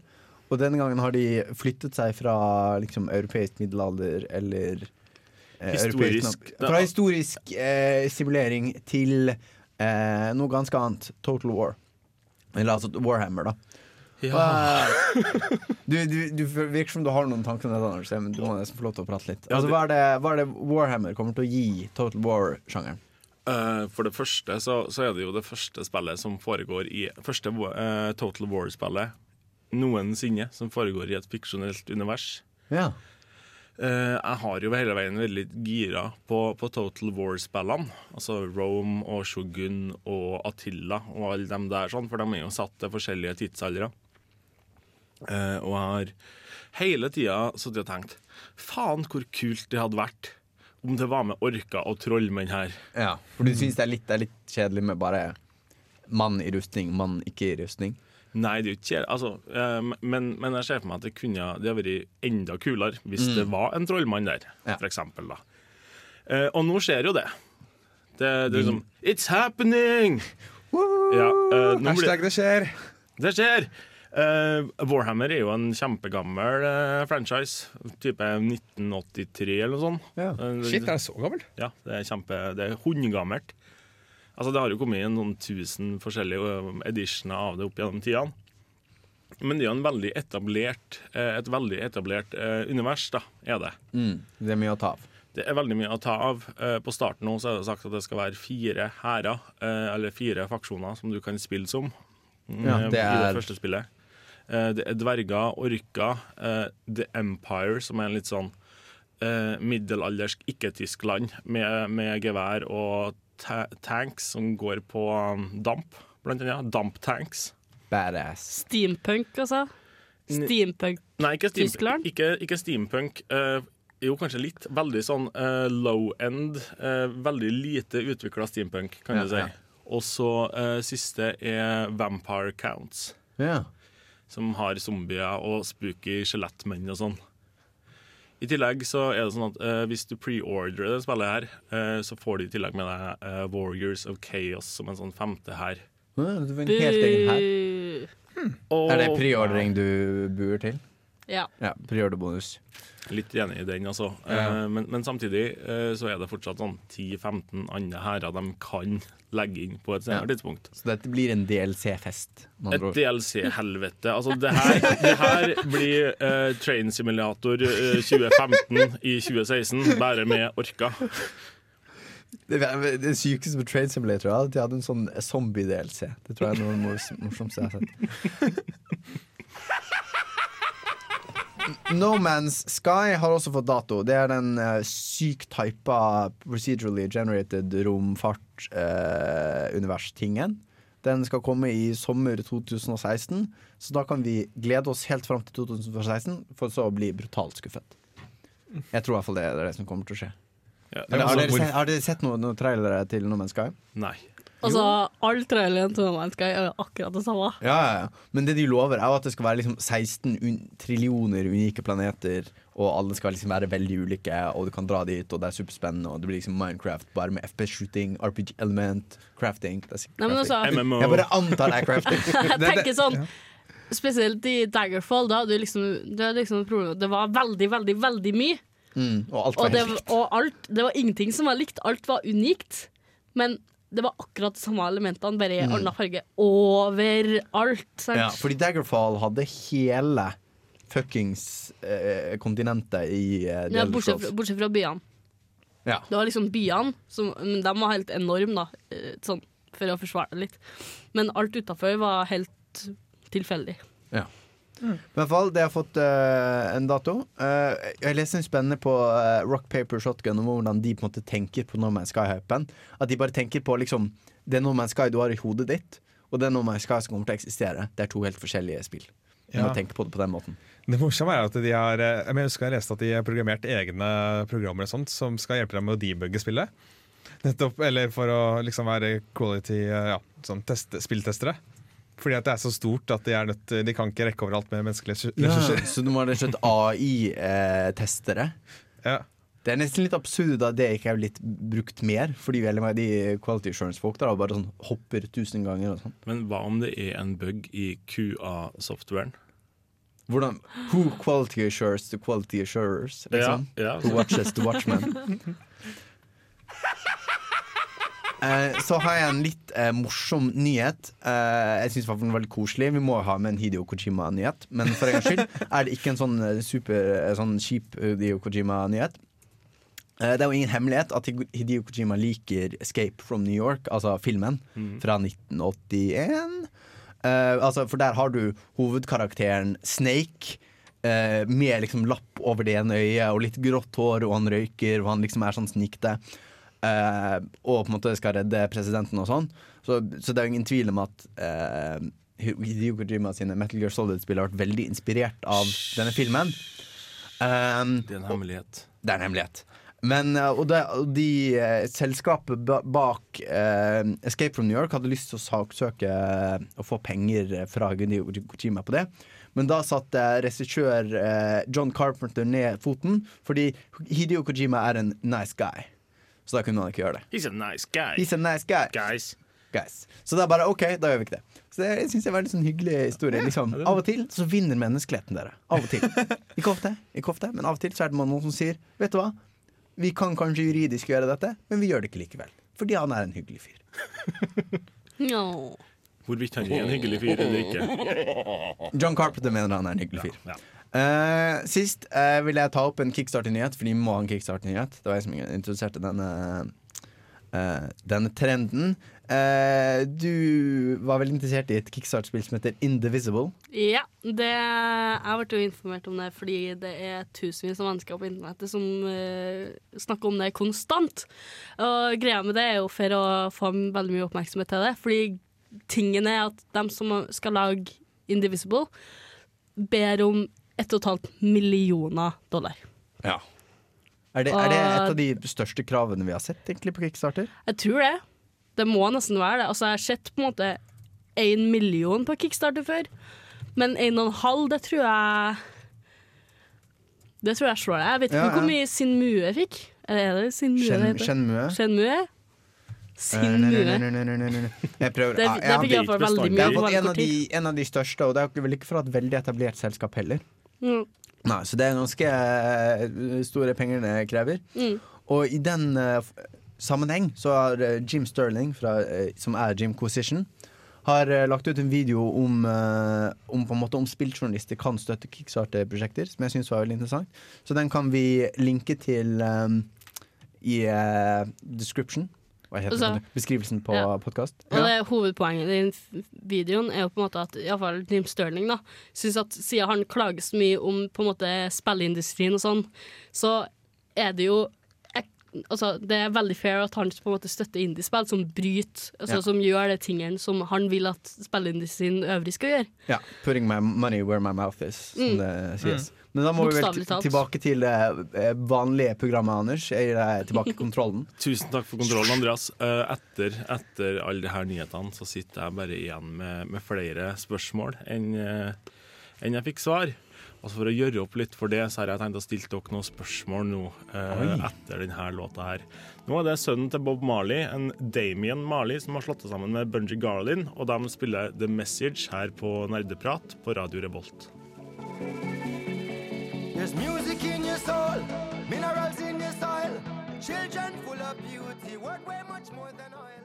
Og denne gangen har de flyttet seg fra liksom, europeisk middelalder eller Historisk. Fra historisk eh, simulering til eh, noe ganske annet. Total War. Eller altså Warhammer, da. ja. Eh, du, du, du virker som du har noen tanker om dette, Anders, men du må nesten få lov til å prate litt. Altså, hva, er det, hva er det Warhammer kommer til å gi Total War-sjangeren? Eh, for det første så, så er det jo det første spillet som foregår i Første uh, Total War-spillet noensinne som foregår i et fiksjonelt univers. Ja. Eh, jeg har jo hele veien veldig gira på, på Total War-spillene. Altså Rome og Shogun og Attila og alle dem der, sånn, for de er jo satt til forskjellige tidsaldre. Eh, og jeg har hele tida sittet og tenkt faen hvor kult det hadde vært om det var med orker og trollmenn her. Ja, for du syns det det er litt kjedelig med bare mann i rustning, mann ikke i rustning? Nei, det er jo ikke. Altså, eh, men, men jeg ser for meg at det kunne det vært enda kulere hvis det var en trollmann der, Ja. for eksempel. Da. Eh, og nå skjer jo det. Det, det er liksom It's happening! Ja, uh, Hashtag det skjer. det skjer! Uh, Warhammer er jo en kjempegammel uh, franchise. Type 1983 eller noe sånt. Ja. Shit, er det så gammelt? Ja, det er kjempe Det er hundgammelt. Altså, det har jo kommet inn noen tusen forskjellige editioner av det opp gjennom tidene. Men det er jo en veldig etablert, eh, et veldig etablert eh, univers, da, er det. Mm, det er mye å ta av. Det er veldig mye å ta av. Eh, På starten nå så er det sagt at det skal være fire hærer, eller fire faksjoner, som du kan spille som. mm, Ja, det er... I det første spillet. Det er dverger, orker, The Empire, som er en litt sånn middelaldersk ikke-Tyskland, med, med gevær og ta tanks som går på um, damp, blant annet. Damptanks. Badass. Steampunk, altså. Steampunk. Nei, ikke, steampunk. Tyskland? ikke, ikke steampunk. Uh, jo, kanskje litt. Veldig sånn uh, low end. Uh, veldig lite utvikla steampunk, kan Ja, du si. ja. Og så eh, siste er Vampire Counts, Ja. som har zombier og spooky skjelettmenn og sånn. I tillegg så er det sånn at uh, hvis du preordrer det spillet her, uh, så får du i tillegg med deg uh, Warriors of Chaos som en sånn femte her. Ja, Du får en helt egen her. Bu- Er det preordring du buer til? Ja. Ja, preorderbonus. Litt enig i den, altså. Ja. Eh, men, men samtidig eh, så er det fortsatt sånn 10-15 andre hærer de kan legge inn på et senere Ja. tidspunkt. Så dette blir en DLC-fest. Et. DLC-helvete. Altså, det her, det her blir eh, Train Simulator eh, 2015 i 2016, bare med orka. Det, det sykeste på Train Simulator er at de hadde en sånn zombie-DLC. Det tror jeg er noe av det morsomste jeg har sett. No Man's Sky har også fått dato. Det er den uh, sykt typa procedurally generated romfart-univers-tingen. den skal komme i sommer 2016, så da kan vi glede oss helt fram til 2016, for så å bli brutalt skuffet. Jeg tror i hvert fall det er det som kommer til å skje. Ja, Eller, har, altså, dere sett, har dere sett noen, noen trailere til No Man's Sky? Nei. Altså, all traileren til No Man's Sky er akkurat det samme. Ja, ja, ja. Men det de lover, er jo at det skal være liksom 16 un trillioner unike planeter, og alle skal liksom være veldig ulike, og du kan dra dit, og det er superspennende, og det blir liksom Minecraft bare med FP-shooting, RPG-element, crafting. Det er Nei, men crafting. altså, MMO. Jeg bare antar det er crafting. jeg tenker sånn Spesielt i Daggerfall, da du liksom, det, liksom det var veldig, veldig, veldig mye. Mm, og alt Og, var det, helt likt. og alt, det var ingenting som var likt. Alt var unikt. Men det var akkurat de samme elementene, bare i Mm. annen farge. Overalt. Sant? Ja, fordi Daggerfall hadde hele fuckings eh, kontinentet i eh, Ja, bortsett, fra, bortsett fra byene. Ja. Det var liksom byene, som, men de var helt enorme, da. eh, Sånn, for å forsvare det litt. Men alt utafor var helt tilfeldig. I hvert fall, det har fått uh, en dato. Uh, jeg leste en spennende på uh, Rock Paper Shotgun om hvordan de på en måte tenker på No Man's Sky-hypen. At de bare tenker på liksom Det No Man's Sky du har i hodet ditt, og det No Man's Sky som kommer til å eksistere. Det er to helt forskjellige spill. Du må Ja. tenke på det på den måten. Det morsomme er at de har Jeg husker jeg leste at de har programmert egne programmer og sånt som skal hjelpe dem med å debugge spillet. Nettopp, Eller for å liksom være quality ja, sånn test, spilltestere. Fordi at det er så stort at de, er nødt, de kan ikke rekke overalt med menneskelige ressurser. Så du må rett og slett AI-testere. Ja. Det er nesten litt absurd at det ikke er blitt brukt mer, fordi veldig mange av de quality assurance-folk der bare sånn hopper tusen ganger og sånn. Men hva om det er en bug i QA-softwaren? Hvordan Who quality assures the quality assurers? Liksom? Ja, ja. Who watches the watchman? Eh, så har jeg en litt eh, morsom nyhet. Eh, jeg syns den var veldig koselig. Vi må ha med en Hidio Kojima-nyhet. Men for en gangs skyld er det ikke en sånn eh, super eh, sånn kjip Hidio Kojima-nyhet. Eh, det er jo ingen hemmelighet at Hidio Kojima liker Escape from New York, altså filmen, fra 1981. Eh, altså, for der har du hovedkarakteren Snake. med liksom lapp over det ene øyet og litt grått hår, og han røyker, og han liksom er sånn snikte. Eh, og på en måte skal redde presidenten og sånn. Så, så det er jo ingen tvil om at uh, Hideo Kojima sine Metal Gear Solid-spill har vært veldig inspirert av denne filmen. Um, Det er en hemmelighet. det er en hemmelighet. Men, eh, og, det, og de eh, selskapet ba- bak eh, Escape from New York hadde lyst til å saksøke eh, og få penger fra Hideo Kojima på det. Men da satte regissør eh, John Carpenter ned foten, fordi Hideo Kojima er en nice guy. Så da kunne man ikke gjøre det. He's a nice guy. He's a nice guy. Guys. guys. Så er bare OK, da gjør vi ikke det. Så det syns jeg er veldig sånn hyggelig historie. Liksom. Av og til så vinner menneskeligheten dere. Av og til. Ikke ofte, ikke ofte, men av og til så er det noen som sier Vet du hva, vi kan kanskje juridisk gjøre dette, men vi gjør det ikke likevel. Fordi han er en hyggelig fyr. no. Hvorvidt han er en hyggelig fyr eller ikke. John Carpenter mener han er en hyggelig fyr. Ja. Eh, sist uh, vil jeg ta opp en kickstarter-nyhet, fordi vi må ha en kickstarter-nyhet. Det var jeg som introduserte denne, uh, denne trenden. Du var veldig interessert i et kickstart-spill som heter Indivisible. Ja, det, jeg ble jo informert om det fordi det er tusenvis av mennesker på internettet som snakker om det konstant. Og greia med det er jo for å få veldig mye oppmerksomhet til det. Fordi tingen er at de som skal lage Indivisible, ber om 1,5 millioner dollar. Ja. Er det, er det et av de største kravene vi har sett egentlig på kickstarter? Jeg tror det. Det må nesten være det. Altså, jeg har sett på en måte én million på Kickstarter før, men en og en halv, det tror jeg Det tror jeg slår det. Jeg vet ikke Ja, ja. hvor mye Sin Mue fikk. Eller er det Sin Mue det Shen- heter? Shenmue? Shenmue? Sin Mue. nei, nei, nei, nei, nei, nei. Jeg prøver. Det, det jeg har Jeg har fått en av, de, en av de største, og det er vel ikke fra et veldig etablert selskap heller. Mm. Nei, Så det er ganske eh, store penger det krever. Mm. Og i den eh, sammenheng så har eh, Jim Sterling, fra, som er Jim Quisition, har lagt ut en video om, om, på en måte, om spilljournalister kan støtte kickstarter-prosjekter, som jeg syns var veldig interessant. Så den kan vi linke til um, i uh, description. Hva heter Altså, det? Beskrivelsen på ja. podkast. Og det Hovedpoenget i videoen er jo på en måte at i alle fall Jim Sterling da synes at siden han klager så mye om på en måte spilleindustrien og sånn, så er det jo Altså, det er veldig fair at han på en måte støtter indiespill som bryter, altså Ja. som gjør de tingene som han vil at spillindustrien øvrig skal gjøre. Ja, 'Putting my money where my mouth is', som Mm. det sies. Men da må vi vel tilbake til det eh, vanlige programmet, Anders. Jeg gir deg tilbake kontrollen. Tusen takk for kontrollen, Andreas. Eh, Etter, etter alle de her nyhetene så sitter jeg bare igjen med, med flere spørsmål enn eh, enn jeg fikk svar. Og For å gjøre opp litt for det, så har jeg tenkt å stille dere noen spørsmål nå eh, etter denne låta her. Nå er det sønnen til Bob Marley, en Damien Marley, som har slått seg sammen med Bunji Garlin, og de spiller The Message her på Nerdeprat på Radio Revolt. There's music in your soul, minerals in your soil, children full of beauty, worth way much more than oil.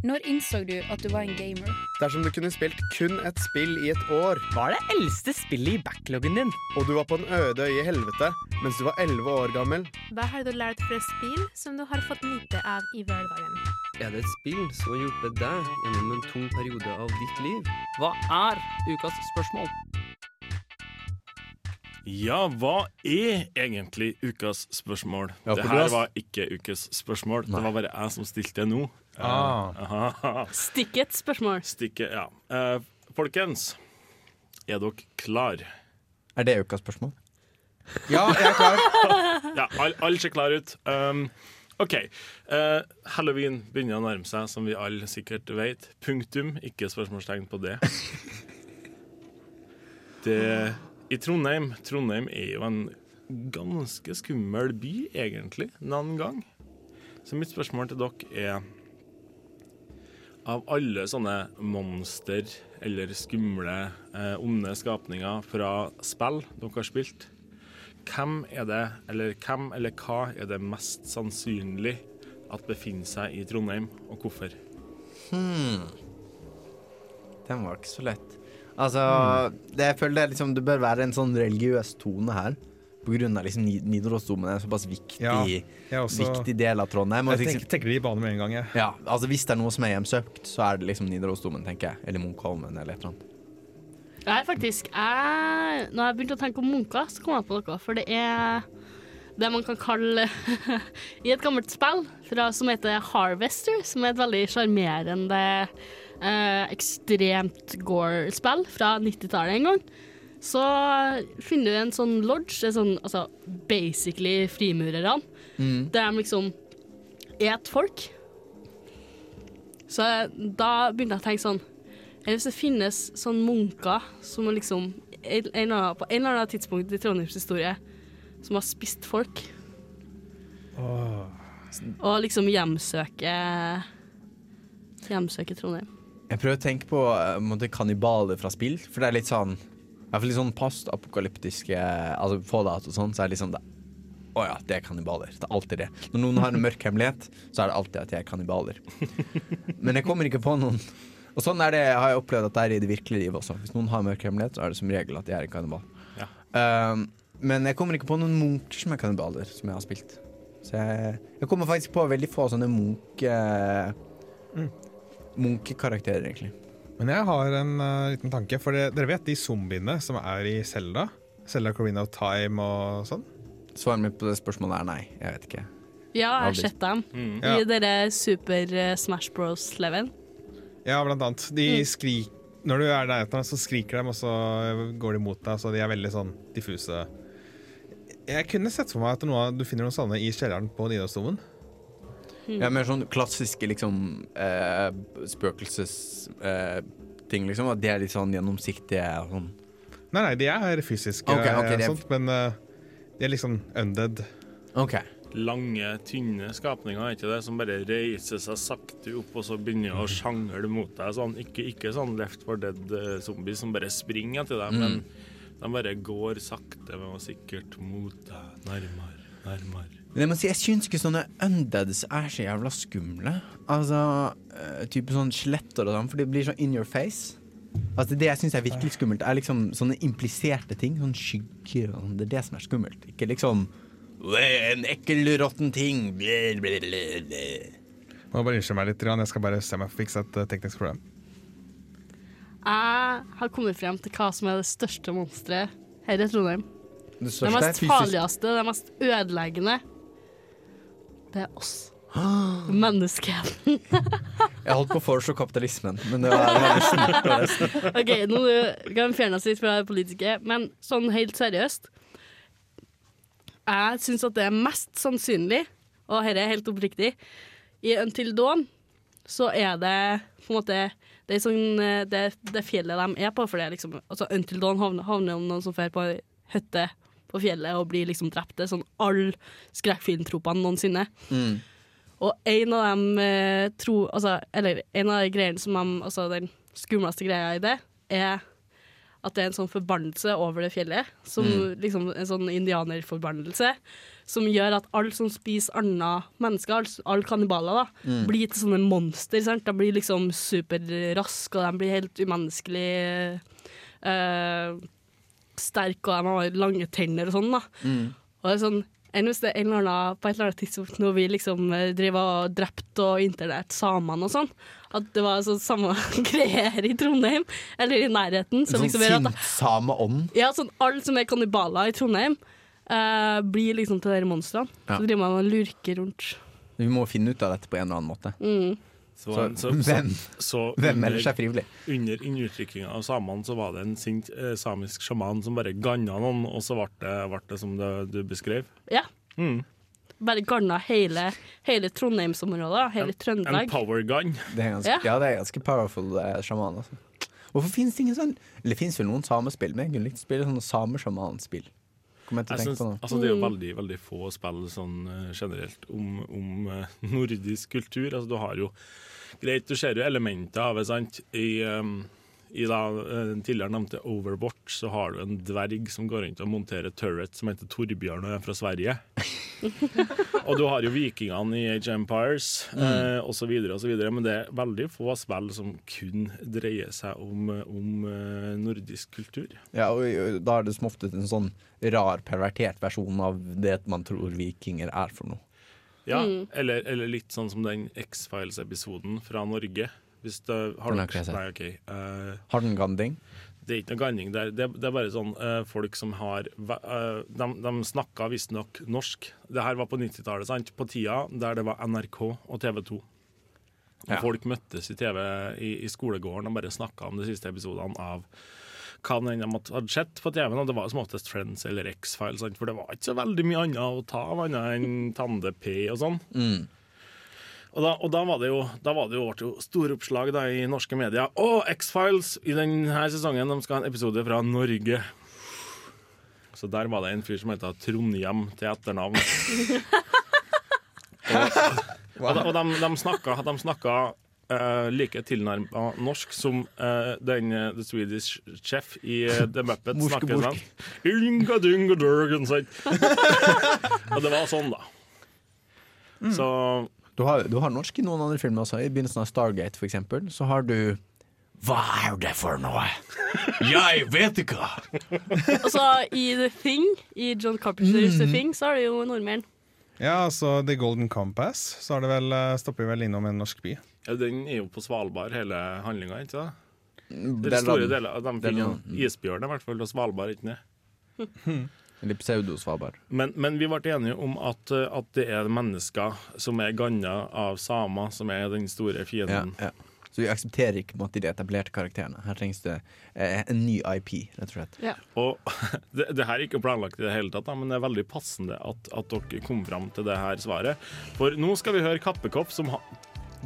Når innså du at du var en gamer? Dersom du kunne spilt kun et spill i et år Hva er det eldste spillet i backloggen din? Og du var på en øde øye i helvete mens du var 11 år gammel Hva har du lært fra spill som du har fått nyte av i hverdagen? Er det et spill som har hjulpet deg gjennom en tung periode av ditt liv? Hva er ukas spørsmål? Ja, hva er egentlig ukas spørsmål? Ja, det her var ikke ukas spørsmål. Det var bare jeg som stilte det nå. Ah. Stikk et spørsmål. Stikke, ja. Eh, folkens, er dere klar? Er det ukas spørsmål? Ja, jeg er klar. Ja, alle all ser klar ut. Um, OK. eh, Halloween begynner å nærme seg, som vi alle sikkert vet. Punktum. Ikke spørsmålstegn på det. det I Trondheim Trondheim er jo en ganske skummel by, egentlig, noen gang. Så mitt spørsmål til dere er Av alle sånne monster eller skumle, eh, onde skapninger fra spill dere har spilt, hvem er det, eller hvem eller hva er det mest sannsynlig at befinner seg i Trondheim, og hvorfor? Hmm. Den var ikke så lett. Altså, det, jeg føler det, liksom, det bør være en sånn religiøs tone her. Av liksom Ni- Nidarosdomen er en såpass viktig, Ja, også- viktig del av Trondheim. Jeg liksom- tenker, tenker de i bane med en gang, jeg. ja, altså Hvis det er noe som er hjemsøkt, så er det liksom Nidarosdomen, tenker jeg. Eller Munkholmen, eller et eller annet. Nei, faktisk. Jeg, når jeg begynte å tenke på munker, så kom jeg på noe. For det er det man kan kalle I et gammelt spill fra, som heter Harvester, som er et veldig sjarmerende, eh, ekstremt gore-spill fra 90-tallet en gang. Så finner du en sånn lodge, en sånn, altså basically frimurerne, Mm. der de liksom et folk. Så da begynte jeg å tenke sånn hvis det finnes sånn munker som liksom en, en annen, På en eller annen tidspunkt i Trondheims historie som har spist folk. Og liksom hjemsøke Hjemsøke Trondheim. Jeg prøver å tenke på eh, måte, kannibaler fra spill, for det er litt sånn hvert fall litt sånn postapokalyptiske Altså Fallout og sånn, så er det liksom det. Å ja, det er kannibaler. Det er alltid det. Når noen har en mørk hemmelighet, så er det alltid at de er kannibaler. Men jeg kommer ikke på noen. Og sånn er det, har jeg opplevd at det er i det virkelige livet også. Hvis noen har en mørk hemmelighet, så er det som regel at de er en kannibal. Ja. Um, men jeg kommer ikke på noen munker som er kannibaler, som jeg har spilt. Så jeg, jeg kommer faktisk på veldig få sånne munke... Munkekarakterer, egentlig. Men jeg har en uh, liten tanke, for det, dere vet de zombiene som er i Selda? Selda Corina of Time og sånn? Svaret mitt på det spørsmålet er nei. Jeg vet ikke. Ja, jeg har sett dem. Mm. I dere Super eh, Smash Bros-leven. Ja, blant annet. De skrik... Når du er der, så skriker de, og så går de mot deg. Så de er veldig sånn diffuse. Jeg kunne sett for meg at noe, du finner noen sånne i kjelleren på Nidarosdomen. Ja, mer sånn klassiske liksom eh, spøkelsesting, eh, liksom. At de er litt sånn gjennomsiktige og sånn. Nei, nei, de er fysiske, okay, okay, er- sånt, men uh, de er liksom undead. OK. Lange, tynne skapninger, er ikke det? Som bare reiser seg sakte opp og så begynner å sjangle mot deg. Sånn, ikke, ikke sånn Left for Dead-zombies som bare springer etter deg, Mm. men de bare går sakte men sikkert mot deg. Nærmere, nærmere. Men jeg må si, jeg syns ikke sånne undeads er så jævla skumle. Altså, uh, type sånn skjeletter og sånn, for det blir sånn in your face. Altså Det jeg syns er virkelig skummelt, er liksom sånne impliserte ting. Sånn skygger og sånn. Det er det som er skummelt. Ikke liksom «Åh, En ekkel, råtten ting. Ble. Må bare unnskylde meg litt, jeg skal bare se om jeg får fikse et eh, teknisk problem. Jeg har kommet frem til hva som er det største monsteret her i Trondheim. Det Det mest farligste, det mest ødeleggende. Det er oss. Menneskeheten. Jeg holdt på å foreslå kapitalismen, men det var, nesten. OK, nå kan vi fjerne oss litt fra det politiske, men sånn helt seriøst Jeg syns at det er mest sannsynlig, og dette er helt oppriktig, i Until Dawn så er det på en måte det, er sånn, eh, det, det fjellet de er på, for det er liksom altså Until Dawn havner, havner om noen som drar på hytte på fjellet og blir liksom drept. Det er sånn alle skrekkfilmtropene noensinne. Mm. Og en av dem eh, tro, altså, Eller en av de greiene som de, altså, Den skumleste greia i det, er at det er en sånn forbannelse over det fjellet. Som Mm. liksom En sånn indianerforbannelse. Som gjør at alle som spiser andre mennesker, alle, alle kannibaler, da, Mm. blir til sånne monster. Sant? De blir liksom superraske, og de blir helt umenneskelig eh, sterke, og de har lange tenner og sånn. da Mm. og det er sånn, enn hvis det er en eller annen, på et eller annet tidspunkt når vi liksom eh, driver og drept og internert samene og sånn, at det var sånn samme greier i Trondheim, eller i nærheten. En som sånn liksom gjør sinnsame ånd. ja, sånn alle som er kannibaler i Trondheim, eh, blir liksom til de monstrene. Ja. Så driver man og lurker rundt. Vi må finne ut av dette på en eller annen måte. Mm. Så, Så, så, hvem? så Hvem under- melder seg frivillig? Under innuttrykkinga av samene så var det en sint eh, samisk sjaman som bare ganna noen, og så ble det, ble det som det du beskrev. Ja. Mm. Bare ganna hele, hele Trondheimsområdet, hele En Trøndelag. power gun. Det er ganske, Ja. ja. det er ganske powerful eh, sjaman. Altså. Hvorfor finnes det ingen sånn Eller det finnes vel noen samespill, men jeg kunne likt å spille sånne samesjamanspill. Kommer jeg til å tenke på nå. altså, det er jo Mm. veldig veldig få spill sånn eh, generelt om, om eh, nordisk kultur. Altså, du har jo Greit, du ser jo elementer av det, sant. I, um, i da, eh, den tidligere nevnte Overwatch så har du en dverg som går rundt og monterer turret som heter Torbjørn og er fra Sverige. og du har jo vikingene i Age Empires eh, videre og så videre, men det er veldig få spill som kun dreier seg om, om eh, nordisk kultur. Ja, og, og da er det som oftest en sånn rar, pervertert versjon av det man tror vikinger er for noe. Ja, Mm. eller, eller litt sånn som den X-Files-episoden fra Norge. Hvis det har Den har. Nei, okay. uh, Har den ganding? det er ikke noe ganning der. Det, det er bare sånn uh, folk som har eh, De, de snakka visstnok norsk. Det her var på 90-tallet, sant? På tida der det var NRK og TV 2. Og Ja. Folk møttes i TV i, i skolegården og bare snakka om de siste episodene av hva enn de hadde sett på TV-en. Det var som oftest Friends eller X-Files, for det var ikke så veldig mye annet å ta av annet enn Tande P og sånn. Mm. Og da, og da var det jo, da var det jo, jo store oppslag da, i norske medier. Å, X-Files i denne sesongen de skal ha en episode fra Norge. Så der var det en fyr som het Trondhjem til etternavn. Og, og, de, og de, de snakka, de snakka uh, like tilnærma norsk som uh, den uh, The Swedish Chef i The Muppet snakker sånn. Dunga durgan, sant? Og det var sånn, da. Så Du har, du har norsk i noen andre filmer også. I begynnelsen av Stargate, for eksempel, så har du Hva er det for noe? Jeg vet ikke! Og så i The Thing, i John Carpenters The Mhm. Thing, så er det jo nordmenn. Ja, altså The Golden Compass, så har det vel, eh, stopper vi vel innom en norsk by. ja, den er jo på Svalbard, hele handlinga, ikke sant? Det er store deler av de finner isbjørn, i hvert fall, og Svalbard, ikke det? Eller pseudo-Svalbard. Men, men vi ble enige om at, eh, at det er mennesker som er ganna av samer, som er den store fienden. ja. Så vi aksepterer ikke måte, de etablerte karakterene. Her trengs det eh, en ny IP, rett og slett. Og det, det her er ikke planlagt i det hele tatt, da, men det er veldig passende at, at dere kom fram til det her svaret. For nå skal vi høre Kappekopp, som ha,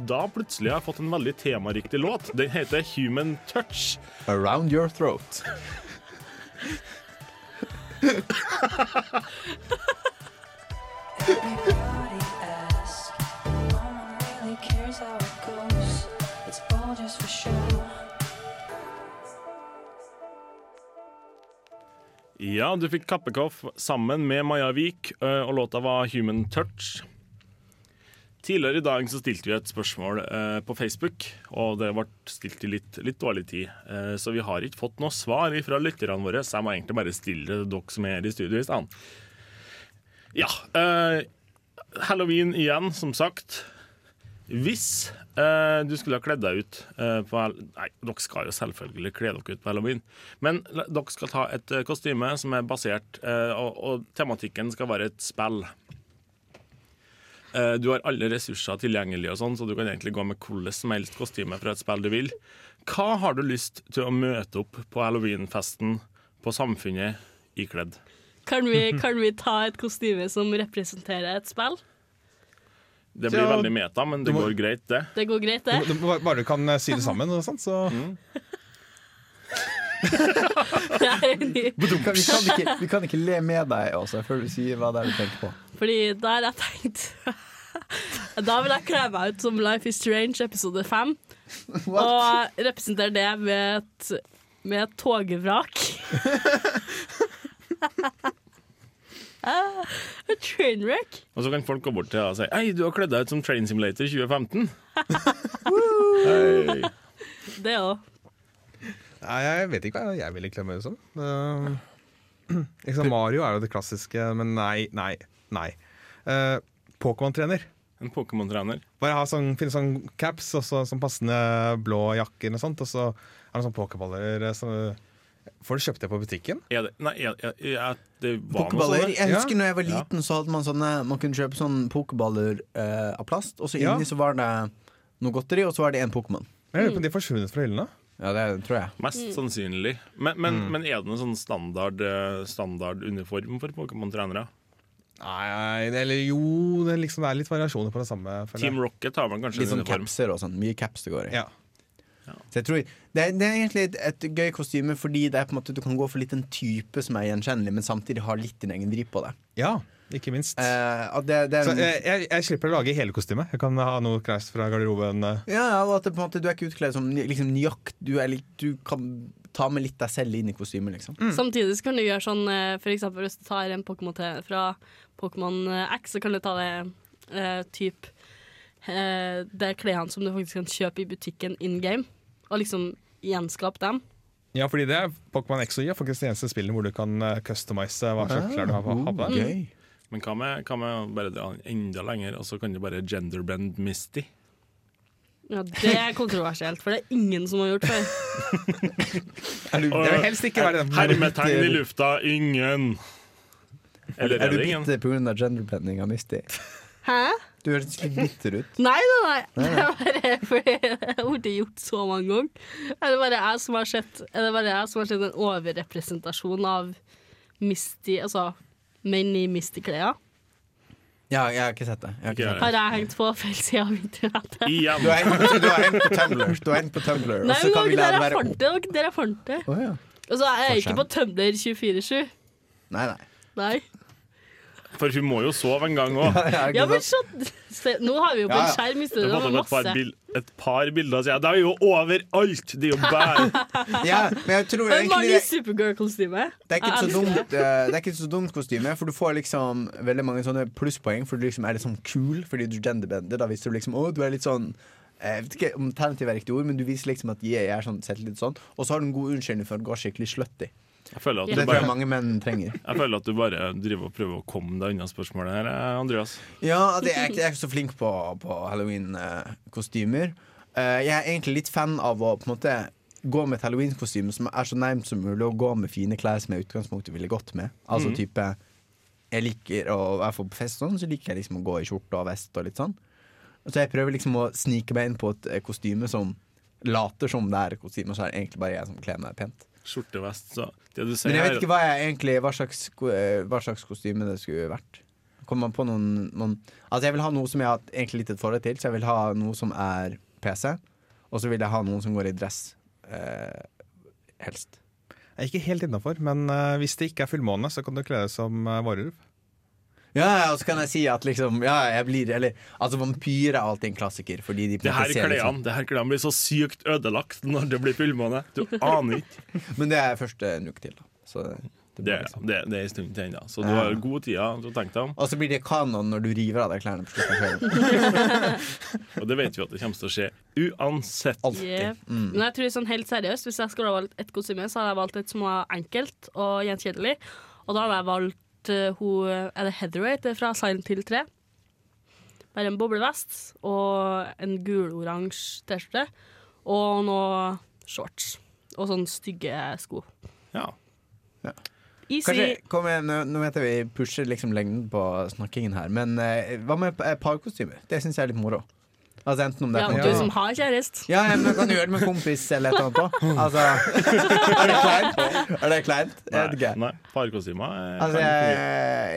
da plutselig har fått en veldig temariktig låt. Den heter Human Touch. Around your throat. Ja, du fikk Kappekoff sammen med Maja Vik, og låta var Human Touch. Tidligere i dag så stilte vi et spørsmål eh, på Facebook, og det ble stilt i litt, litt dårlig tid. Eh, så vi har ikke fått noe svar fra lytterne våre, så jeg må egentlig bare stille det dere som er her i studio i stedet. Ja. eh, Halloween igjen, som sagt. Hvis eh, du skulle ha kledd deg ut eh, på Nei, dere skal jo selvfølgelig kle dere ut på halloween. Men dere skal ta et eh, kostyme som er basert eh, og, og tematikken skal være et spill. Eh, du har alle ressurser tilgjengelig, og sånn, så du kan egentlig gå med hvilket som helst kostyme fra et spill du vil. Hva har du lyst til å møte opp på halloweenfesten på Samfunnet ikledd? Kan vi, kan vi ta et kostyme som representerer et spill? Det blir Ja, veldig meta, men det må- går greit, det. Det går greit, det. Du, du, bare du kan si det sammen, og sånt, så enig. Vi kan, vi, kan ikke, vi kan ikke le med deg også, før du sier hva det er du tenker på. Fordi da har jeg tenkt Da vil jeg kle meg ut som Life is Strange episode 5. Og representere det med et, med et togvrak. Ah, Et trainwreck. Og så kan folk gå bort til deg og si Hei, du har kledd deg ut som Train Simulator 2015. hey. Det òg. Nei, jeg vet ikke hva jeg ville klemme det som. Uh, liksom Mario er jo det klassiske, men nei, nei, nei. Uh, Pokémon-trener. En Pokémon-trener. Bare ha sånn, finne sånn caps og så, sånn passende blå jakker og sånt, og så er det sånn pokerballer eh, som Får du kjøpt det på butikken? Ja, det, nei, ja, er, det var noe sånt. Jeg husker Ja. når jeg var liten, så hadde man sånne Man kunne kjøpe sånne pokerballer eh, av plast, og så Ja. inni så var det noe godteri, og så var det en Pokémon. Jeg lurer på om de har forsvunnet fra hyllene. Ja, det tror jeg. Mest sannsynlig. Men, men, men er det noen sånn standard, eh, standard uniform for Pokémon-trenere? Nei, det, eller jo, det er liksom det er litt variasjoner på det samme. føler. Team Rocket har man kanskje Litt en sånn uniform? capser og sånn. Mye caps det går i. Ja. Så jeg tror det er, det er egentlig et, et gøy kostyme fordi det er på en måte du kan gå for litt en type som er gjenkjennelig, men samtidig har litt din egen driv på det. ja, ikke minst. Eh, det, det er, Så jeg, jeg, jeg slipper å lage hele kostymet. Jeg kan ha noe kreist fra garderoben. eh. ja, ja, og at det, på en måte, du er ikke utkledd som liksom, nøyakt. Du, er du kan ta med litt deg selv inn i kostymet, liksom. Samtidig så kan du gjøre sånn eh, For eksempel hvis du tar en Pokémon til- fra Pokémon eh, X, så kan du ta det eh, typ eh, Det klærne som du faktisk kan kjøpe i butikken in game, og liksom gjenskape dem. Ja, fordi det er Pokémon X og Y er faktisk det eneste spillet hvor du kan uh, customize hva slags klær du har på. Ha på deg. Okay. Men hva med, hva med bare dra enda lenger, og så kan du bare genderbend Misty? Ja, Det er kontroversielt, for det er ingen som har gjort før. Er du, det vil helst ikke være den. Hermetegn i lufta, ingen. Eller Er er du bitter pga. genderbending av Misty? Hæ? Du høres litt bitter ut. Nei, nei, nei. Det er bare fordi det har blitt gjort så mange ganger. Er det bare jeg som har sett Er det bare jeg som har sett en overrepresentasjon av Misty Altså menn i Misty-klær? Ja, jeg har ikke sett det. Jeg har ikke sett det. Har jeg hengt på feil side av internettet? Er en, du har hengt på Tumblr, du har hengt på Tumblr Nei, men dere har være fant det. det. der jeg fant det. Oh, ja. Og så er jeg ikke på Tumblr 24-7. Nei, nei. Nei. For hun må jo sove en gang òg. Ja, men så, se, nå har vi jo på en Ja, ja. skjerm i stedet studio. Det et par, bil et par bilder siden. Det er jo overalt! Det er jo bare Ja, men jeg tror egentlig Mange det, Supergirl-kostymer. det, dumt, det. eh, er ikke så dumt kostyme, for du får liksom veldig mange sånne plusspoeng, for du liksom er litt sånn kul fordi du genderbender. Da viser du liksom å, du er litt sånn jeg vet ikke om alternativ er riktig ord, men du viser liksom at jeg er sånn, sett litt sånn. Og så har du en god unnskyldning for å gå skikkelig slutty. Jeg føler at Det bare, tror jeg mange menn trenger. Jeg føler at du bare driver og prøver å komme deg unna spørsmålet her, eh, Andreas. Ja, det er, jeg er ikke så flink på, på halloween-kostymer. Eh, jeg er egentlig litt fan av å på en måte gå med et halloween-kostyme som er så nærmt som mulig, og gå med fine klær som jeg i utgangspunktet ville gått med. Altså mm. type Jeg liker å, være på fest sånn, så liker jeg liksom å gå i skjorte og vest og litt sånn. Så jeg prøver liksom å snike meg inn på et eh, kostyme som later som det er kostyme, og så er det egentlig bare jeg som kler meg pent. Skjortevest, så det du sier Men jeg vet ikke hva, jeg egentlig, hva, slags, eh, hva slags kostyme det skulle vært. Kommer man på noen, noen Altså Jeg vil ha noe som jeg har egentlig litt et forhold til. Så jeg vil ha noe som er PC, og så vil jeg ha noen som går i dress. Eh, helst. Jeg er ikke helt innafor, men eh, hvis det ikke er fullmåne, så kan du kle deg som uh, varulv. Ja, og så kan jeg si at liksom Ja, jeg blir Eller altså, vampyr er alltid en klassiker, fordi de Det her klærne liksom. det her klærne blir så sykt ødelagt når det blir fullmåne. Du aner ikke. Men det er først en uke til, da. Så det, det Det, er- liksom. det, det er en stund til ennå, så du Ja. har god tid til å tenke deg om. Og så blir det kanon når du river av deg klærne på slutten. Og det vet vi at det kommer til å skje uansett. Yeah. Mm. Men jeg tror sånn helt seriøst Hvis jeg skulle ha valgt et kostyme, så hadde jeg valgt et som var enkelt og gjenkjennelig. Og da hadde jeg valgt eh, hun Er det Heatherweight fra Silent Hill 3? Bare en boblevest og en guloransje T-skjorte og noe shorts. Og sånne stygge sko. Ja. Easy. Kanskje, kom igjen, nå, nå vet jeg vi pusher liksom lengden på snakkingen her, men eh, hva med eh, parkostymer? Det syns jeg er litt moro. Altså enten om det Ja, du som har kjæreste. Ja, men men kan gjøre det med kompis eller et eller annet? Altså, er det kleint? Er det kleint? Nei. ikke. Nei, parkostymer eh, Altså, jeg,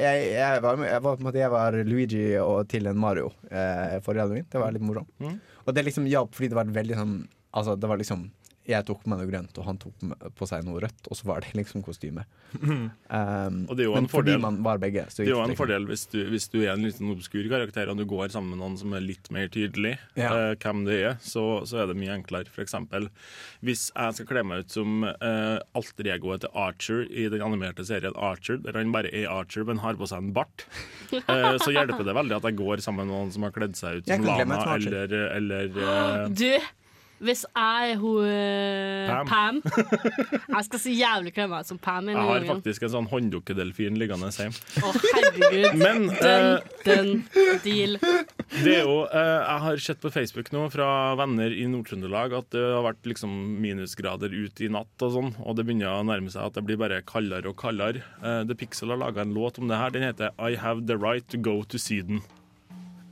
jeg, jeg, var, jeg, var, på en måte, jeg var Luigi og til en Mario eh, forrige halloween. Det var litt morsomt. Mm. Og det liksom hjalp fordi det var veldig sånn Altså, det var liksom jeg tok på meg noe grønt, og han tok på seg noe rødt, og så var det liksom kostyme. Um, Og det er jo en fordel. fordi man var begge, så Det er jo en fordel hvis du, hvis du er en liten obskur karakter og du går sammen med noen som er litt mer tydelig Ja. uh, hvem det er, så, så er det mye enklere. For eksempel hvis jeg skal kle meg ut som uh, alter egoet til Archer i den animerte serien Archer, der han bare er Archer, men har på seg en bart, uh, så hjelper det veldig at jeg går sammen med noen som har kledd seg ut som Lana eller, eller uh, Du, hvis jeg er hun eh, Pam. Pam. Jeg skal så jævlig klemme meg som Pam. Jeg har faktisk en sånn hånddukkedelfin liggende hjemme. Å, herregud. Men, den, uh, den deal. Det er jo, uh, Jeg har sett på Facebook nå fra venner i Nord-Trøndelag at det har vært liksom minusgrader ut i natt og sånn, og det begynner å nærme seg at det blir bare kaldere og kaldere. Uh, The Pixel har laga en låt om det her. Den heter I Have The Right To Go To Syden.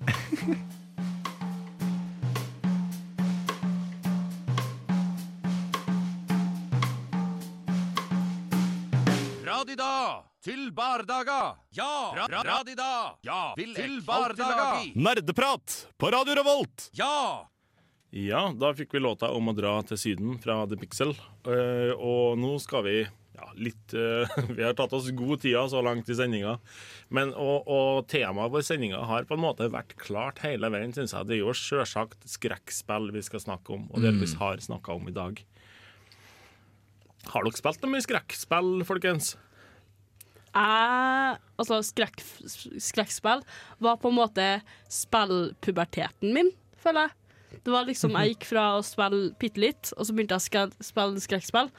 Radida til bardaga. Ja, ra ra radida. Ja, til bardaga. Nerdeprat på Radio Revolt! Ja! Ja, da fikk vi låta om å dra til Syden fra The Pixel. Uh, og nå skal vi ja, litt uh, Vi har tatt oss god tida så langt i sendinga. Men, og, og temaet for sendinga har på en måte vært klart hele veien, syns jeg. Det er jo sjølsagt skrekkspill vi skal snakke om, og delvis Mm. har snakka om i dag. Har dere spilt noe mye skrekkspill, folkens? Jeg, altså skrekk, skrekkspill var på en måte spillpuberteten min, føler jeg. Det var liksom, Jeg gikk fra å spille bitte litt, og så begynte jeg å spille skrekkspill.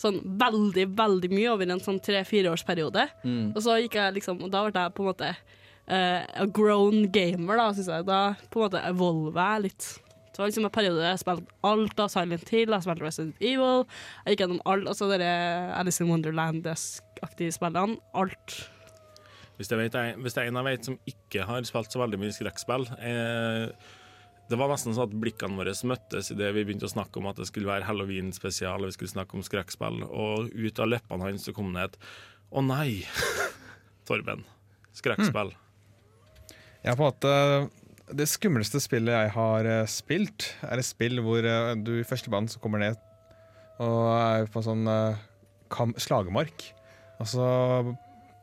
Sånn veldig, veldig mye over en sånn tre-fireårsperiode. Mm. Og så gikk jeg liksom, og da ble jeg på en måte uh, a grown gamer, da, syns jeg. Da på en måte evolver jeg litt. Det var liksom en periode der jeg spilte alt av Silent Hill, jeg spilte Resident Evil. Jeg gikk gjennom alt, altså dere Alice in Wonderland-aktige spillene. Alt. Hvis, det, vet, jeg, hvis det er en jeg vet som ikke har spilt så veldig mye skrekkspill eh, Det var nesten sånn at blikkene våre møttes idet vi begynte å snakke om at det skulle være halloween-spesial og vi skulle snakke om skrekkspill, og ut av leppene hans så kom det et Å nei! Torben. Skrekkspill. Ja, på en måte Det skumleste spillet jeg har eh, spilt, er et spill hvor eh, du i første band så kommer ned og er på en sånn eh, kam slagemark. Og så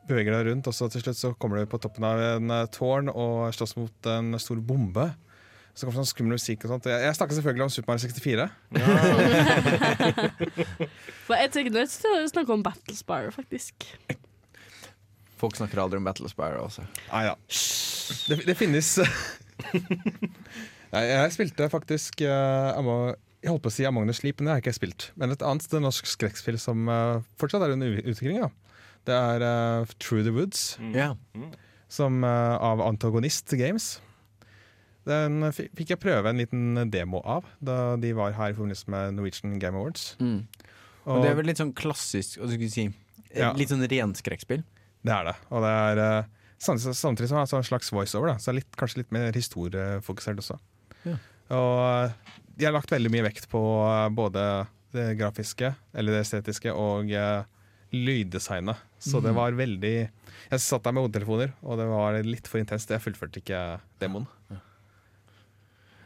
beveger deg rundt, og så til slutt så kommer du på toppen av en tårn og slåss mot en stor bombe. Så kommer sånn skummel musikk og sånt. Jeg, jeg snakker selvfølgelig om Super Mario 64. For jeg tenker nødt til å snakke om Battlespire, faktisk. Folk snakker aldri om Battle Spire også. Nei ja. Det, det finnes Nei, Jeg spilte faktisk eh, Amo- Jeg holdt på å si Among the Sleep, men det har jeg ikke spilt. Men et annet det norsk skrekkspill som eh, fortsatt er under utvikling, ja. det er uh, Through the Woods. Ja. Som eh, av Antagonist Games. Den fikk jeg prøve en liten demo av da de var her i forbindelse med Norwegian Game Awards. Mm. Og det er vel litt sånn klassisk hva skal vi si, Ja. Litt sånn rent skrekkspill. Det er det. Og det er eh, samtidig, samtidig som det er en slags voiceover, da, så er det litt, kanskje litt mer historiefokusert også. Ja. Og eh, de har lagt veldig mye vekt på eh, både det grafiske, eller det estetiske, og lyddesignet. Så det Mhm. var veldig Jeg satt der med hodetelefoner, og det var litt for intenst. Jeg fullførte ikke demoen.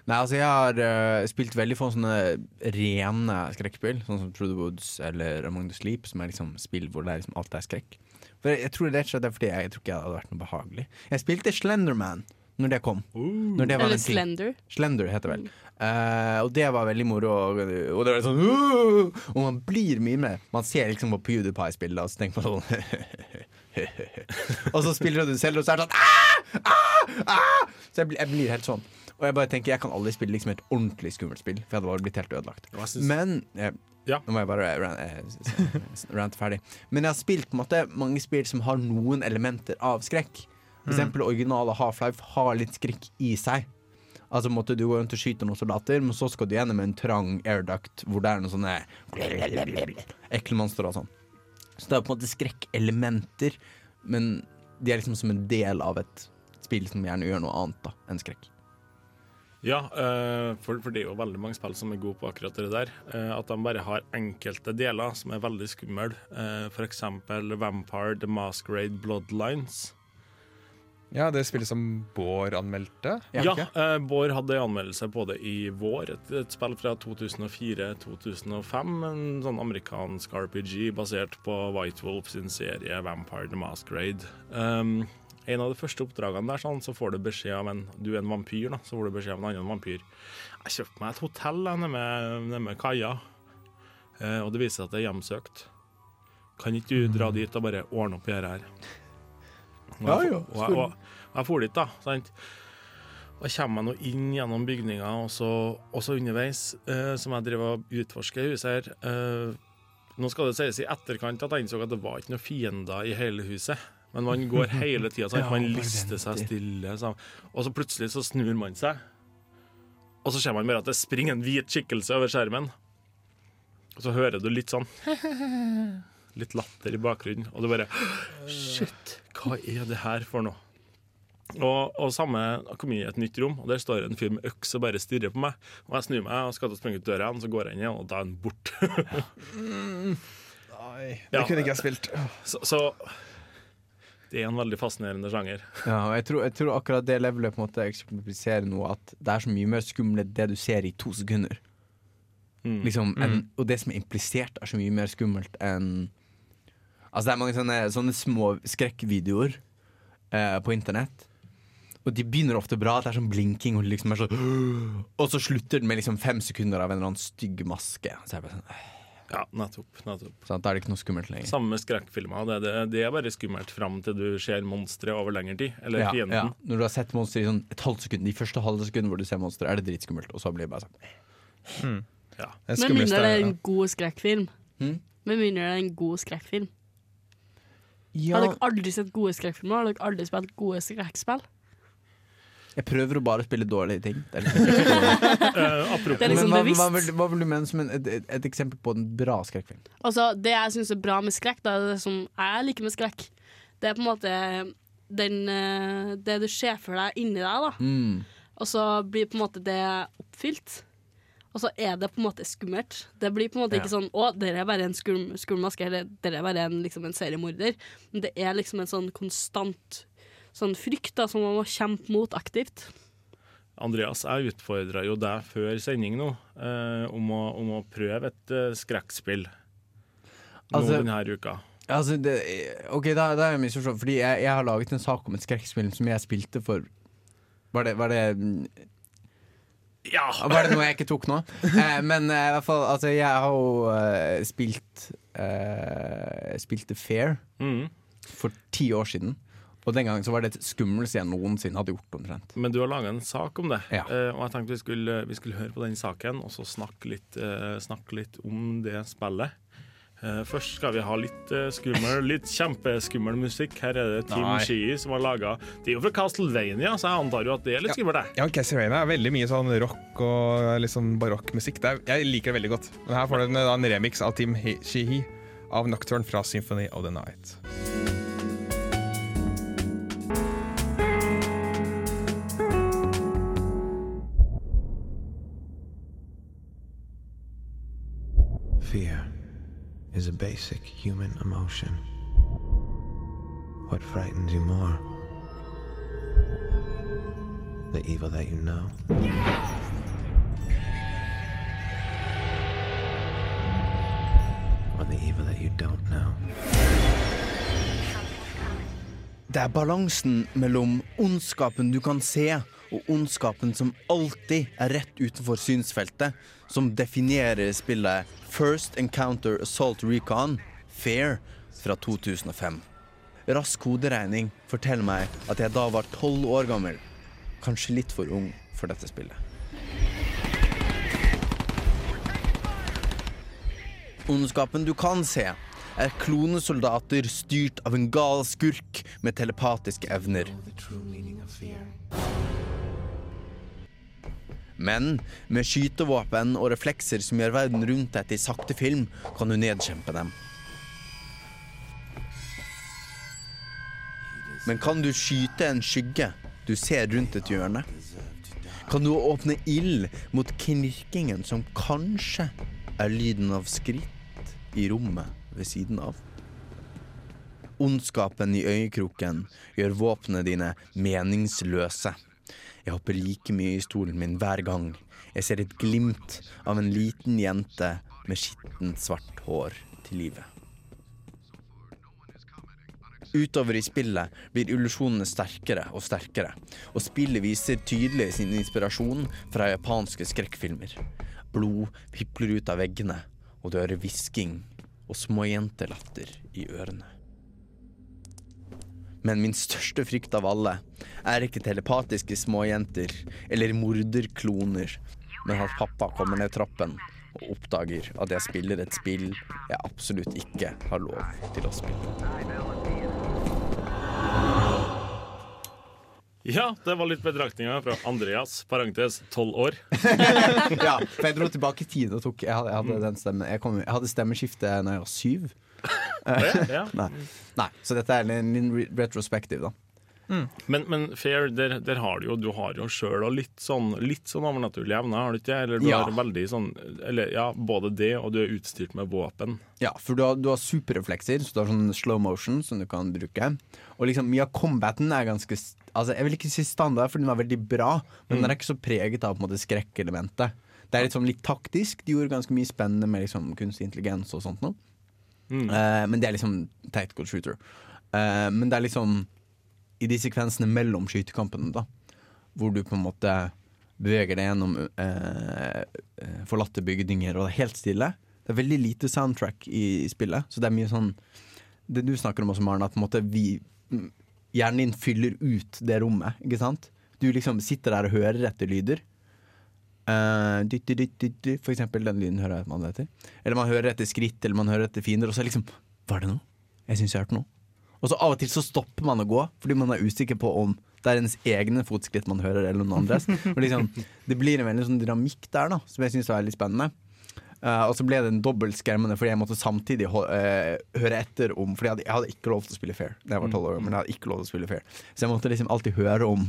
Nei, altså Jeg har uh, spilt veldig få sånne rene skrekkspill, sånn som True the Woods eller Among the Sleep, som er liksom spill hvor det er liksom alt er skrekk. For jeg, jeg tror rett og slett det er fordi jeg, jeg tror ikke det hadde vært noe behagelig. Jeg spilte Slenderman når det kom. Når det var Eller. Slender. Slender heter det vel. Uh, og det var veldig moro. Og, og det var sånn uh, Og man blir mye med. Man ser liksom på PewDiePie-spillet, og så tenker man sånn Og så spiller du selv, og så er det sånn «Ah! Ah! Ah!» Så jeg jeg blir helt sånn. Og jeg bare tenker jeg kan aldri spille liksom et ordentlig skummelt spill, for jeg hadde bare blitt helt ødelagt. jeg Men eh, Nå må jeg bare ran- eh, rante ferdig. Men jeg har spilt på en måte mange spill som har noen elementer av skrekk. For Mm. eksempel originale Half-Life har litt skrekk i seg. Altså måtte Du går rundt og skyter noen soldater, men så skal du gjennom en trang airduct hvor det er noen sånne ekle monstre og sånn. Så det er på en måte skrekkelementer, men de er liksom som en del av et spill som gjerne gjør noe annet da enn skrekk. Ja, eh, for, det er jo veldig mange spill som er gode på akkurat det der. eh, At de bare har enkelte deler som er veldig skumle. F.eks. For eksempel Vampire The Masquerade Bloodlines. Ja, det spillet som Bård anmeldte. Ja, eh, Bård hadde en anmeldelse på det i vår. Et, et spill fra 2004-2005. En sånn amerikansk RPG basert på White Wolf sin serie Vampire the Masquerade. Um, en av de første oppdragene der sånn, så får du beskjed av en Du er en vampyr, da. Så får du beskjed av en annen vampyr. Jeg kjøpte meg et hotell nede med, nede kaia, eh, og det viser seg at det er hjemsøkt. Kan ikke du dra dit og bare ordne opp i dette her? Og Ja, jeg, ja, og jeg, og jeg for dit, da. Sant? Og kommer jeg nå inn gjennom bygninga, også, også underveis, eh, som jeg driver og utforsker huset her eh, Nå skal det sies i etterkant at jeg innså at det var ikke noen fiender i hele huset. Men man går hele tida, sånn Ja, man lister seg stille. Så, og så plutselig så snur man seg, og så ser man bare at det springer en hvit skikkelse over skjermen. Og så hører du litt sånn Litt latter i bakgrunnen, og du bare Shit, hva er det her for noe? Og, og samme kom inn i et nytt rom, og der står en fyr med øks og bare stirrer på meg. Og jeg snur meg og skal til å springe ut døra igjen, så går jeg inn igjen, og da er han borte. Nei, det kunne ikke jeg spilt. Så, så det er en veldig fascinerende sjanger. Ja, og jeg tror, jeg tror akkurat det levelet på en måte eksemplifiserer noe at det er så mye mer skummelt det du ser i to sekunder. Mm. Liksom, en, Mm. og det som er implisert, er så mye mer skummelt enn Altså Det er mange sånne, sånne små skrekkvideoer eh, på internett. Og de begynner ofte bra, at det er sånn blinking, og, liksom er så, og så slutter den med liksom fem sekunder av en eller annen stygg maske. Så jeg bare sånn, Ja, nettopp. nettopp. sånn, Da er det ikke noe skummelt lenger. Samme med skrekkfilmer. Det, det, det er bare skummelt fram til du ser monsteret over lengre tid. Eller Ja, fienden. ja. Når du har sett monster i sånn et halvt sekund, de første halve sekundene hvor du ser monster, er det dritskummelt. Og så blir det bare sånn Ja. Med mindre det er en god skrekkfilm. Hmm? Med mindre det er en god skrekkfilm. Ja. Har dere aldri sett gode skrekkfilmer? Har dere aldri spilt gode skrekkspill? Jeg prøver å bare spille dårlige ting. Det er liksom, Det er liksom Men hva, bevisst. hva, vil, hva vil du mene som en, et, et, eksempel på en bra skrekkfilm? Altså, det jeg syns er bra med skrekk, da, det som jeg liker med skrekk, det er på en måte den, eh, det du ser for deg inni deg, da. Mm. Og så blir på en måte det oppfylt. Og så er det på en måte skummelt. Det blir på en måte Ja. ikke sånn 'Å, dere er bare en skum, skummel maske', eller 'dere er bare en, liksom, en seriemorder'. Men det er liksom en sånn konstant sånn frykt da, som man må kjempe mot aktivt. Andreas, jeg utfordra jo deg før sending nå eh, om, å, om å prøve et eh, skrekkspill nå Altså- denne uka. Altså, det, ok, da, da er jeg misforstått. Fordi jeg, jeg har laget en sak om et skrekkspill som jeg spilte for Var det, var det Ja! Var det noe jeg ikke tok nå? Eh, men eh, i hvert fall, altså, jeg har jo eh, spilt eh, Spilte Fair Mm. for ti år siden. Og den gangen så var det det skumleste jeg noensinne hadde gjort. omtrent Men du har laga en sak om det, Ja. uh, og jeg tenkte vi skulle, vi skulle høre på den saken og så snakke litt, uh, snakke litt om det spillet. Uh, først skal vi ha litt skummel, litt kjempeskummel musikk. Her er det Tim Nei. Shee som har laga De er jo fra Castlevania, så jeg antar jo at det er litt skummelt. det. Ja, Castlevania er veldig mye sånn rock og liksom barokkmusikk. Det er- Jeg liker det veldig godt. Men her får du en, en remix av Tim Shee av Nocturne fra Symphony of the Night. Fear is a basic human emotion. What frightens you more? The evil that you know? Or the evil that you don't know? Det er balansen mellom ondskapen du kan se, og ondskapen som alltid er rett utenfor synsfeltet, som definerer spillet First Encounter Assault Recon Fair fra 2005. Rask hoderegning forteller meg at jeg da var tolv år gammel. Kanskje litt for ung for dette spillet. Ondskapen du kan se, er klonesoldater styrt av en gal skurk med telepatiske evner. Men med skytevåpen og reflekser som gjør verden rundt deg til sakte film, kan du nedkjempe dem. Men kan du skyte en skygge du ser rundt et hjørne? Kan du åpne ild mot knirkingen som kanskje er lyden av skritt i rommet ved siden av? Ondskapen i øyekroken gjør våpnene dine meningsløse. Jeg hopper like mye i stolen min hver gang jeg ser et glimt av en liten jente med skittent svart hår til livet. Utover i spillet blir illusjonene sterkere og sterkere, og spillet viser tydelig sin inspirasjon fra japanske skrekkfilmer. Blod pipler ut av veggene, og du hører hvisking og småjentelatter i ørene. Men min største frykt av alle er ikke telepatiske småjenter eller morderkloner, men at pappa kommer ned trappen og oppdager at jeg spiller et spill jeg absolutt ikke har lov til å spille. Ja, det var litt betraktninger fra Andreas, parentes tolv år. ja, for jeg dro tilbake i tid og tok Jeg hadde, jeg hadde den stemmen. Jeg, kom, jeg hadde stemmeskifte da jeg var syv. Ja, ja. Nei. Nei, så dette er en retrospektiv, da. Men, men Fair, der, der har du jo Du har jo sjøl litt sånn Litt sånn overnaturlige evner, har du ikke? Eller du Ja. har veldig sånn Eller ja, både det, og du er utstyrt med våpen. Ja, for du har, du har superreflekser, så du har sånn slow motion som du kan bruke. Og liksom, mye av combaten er ganske Altså, Jeg vil ikke si standard, for den var veldig bra, men Mm. den er ikke så preget av på en måte skrekkelementet. Det er litt sånn litt taktisk. De gjorde ganske mye spennende med liksom kunstig intelligens og sånt noe. Eh, men det er liksom tactical shooter. Uh, men det er liksom i de sekvensene mellom skytekampene, da, hvor du på en måte beveger deg gjennom eh, forlatte bygninger, og det er helt stille. Det er veldig lite soundtrack i, i spillet, så det er mye sånn Det du snakker om også, Maren, at på en måte vi Hjernen din fyller ut det rommet, ikke sant? Du liksom sitter der og hører etter lyder. Dytt, dytt, dytt, dytt, for eksempel den lyden hører man etter. Eller man hører etter skritt, eller man hører etter fiender, og så er liksom Var det noe? Jeg syns jeg hørte noe. Og så av og til så stopper man å gå, fordi man er usikker på om det er ens egne fotskritt man hører, eller noen andres. Liksom, det blir en veldig sånn dynamikk der, da, som jeg syns var veldig spennende. Uh, og så ble det en dobbelt skremmende, fordi jeg måtte samtidig eh, høre etter om Fordi jeg hadde, jeg hadde ikke lov til å spille fair da jeg var tolv år, men jeg hadde ikke lov til å spille fair. Så jeg måtte liksom alltid høre om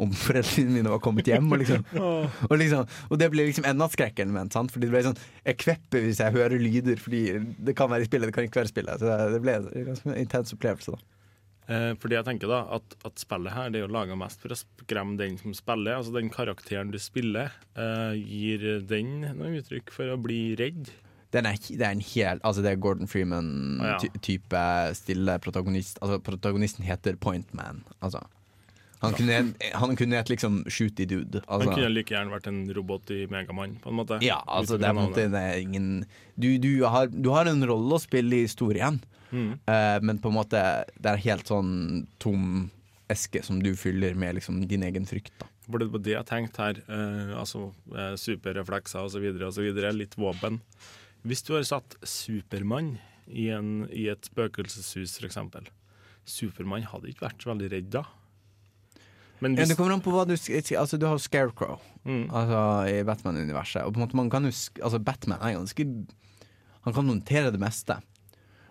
om foreldrene mine var kommet hjem. Og, liksom, og, liksom, og det ble liksom enda skrekkelement. Fordi det ble sånn, Jeg kvepper hvis jeg hører lyder, fordi det kan være i spillet, det kan ikke være i spillet. Så det, ble en ganske intens opplevelse. da Eh, fordi jeg tenker da at, at spillet her det er jo laga mest for å skremme den som spiller. Altså den karakteren du spiller, eh, gir den noe uttrykk for å bli redd. Den er, det er en hel Altså det er Gordon Freeman-type Freeman-type stille protagonist. Altså Protagonisten heter Point Man. Altså. Han kunne, han kunne et liksom Shooty Dude. Altså. Han kunne like gjerne vært en robot i Megamann, på en måte. Ja, altså det er, måte, det er ingen du, du, har, du har en rolle å spille i historien, Mm. uh, men på en måte det er helt sånn tom eske som du fyller med liksom din egen frykt. Da. For det var det jeg tenkte her. Eh, altså eh, superreflekser osv. osv. Litt våpen. Hvis du har satt Supermann i, en, i et spøkelseshus, f.eks. Supermann hadde ikke vært så veldig redd da. Men Ja, hvis, det kommer an på hva du Altså Du har Scarecrow Mm. altså, i Batman-universet. Og på en måte man kan jo Altså Batman er ganske Han kan håndtere det meste.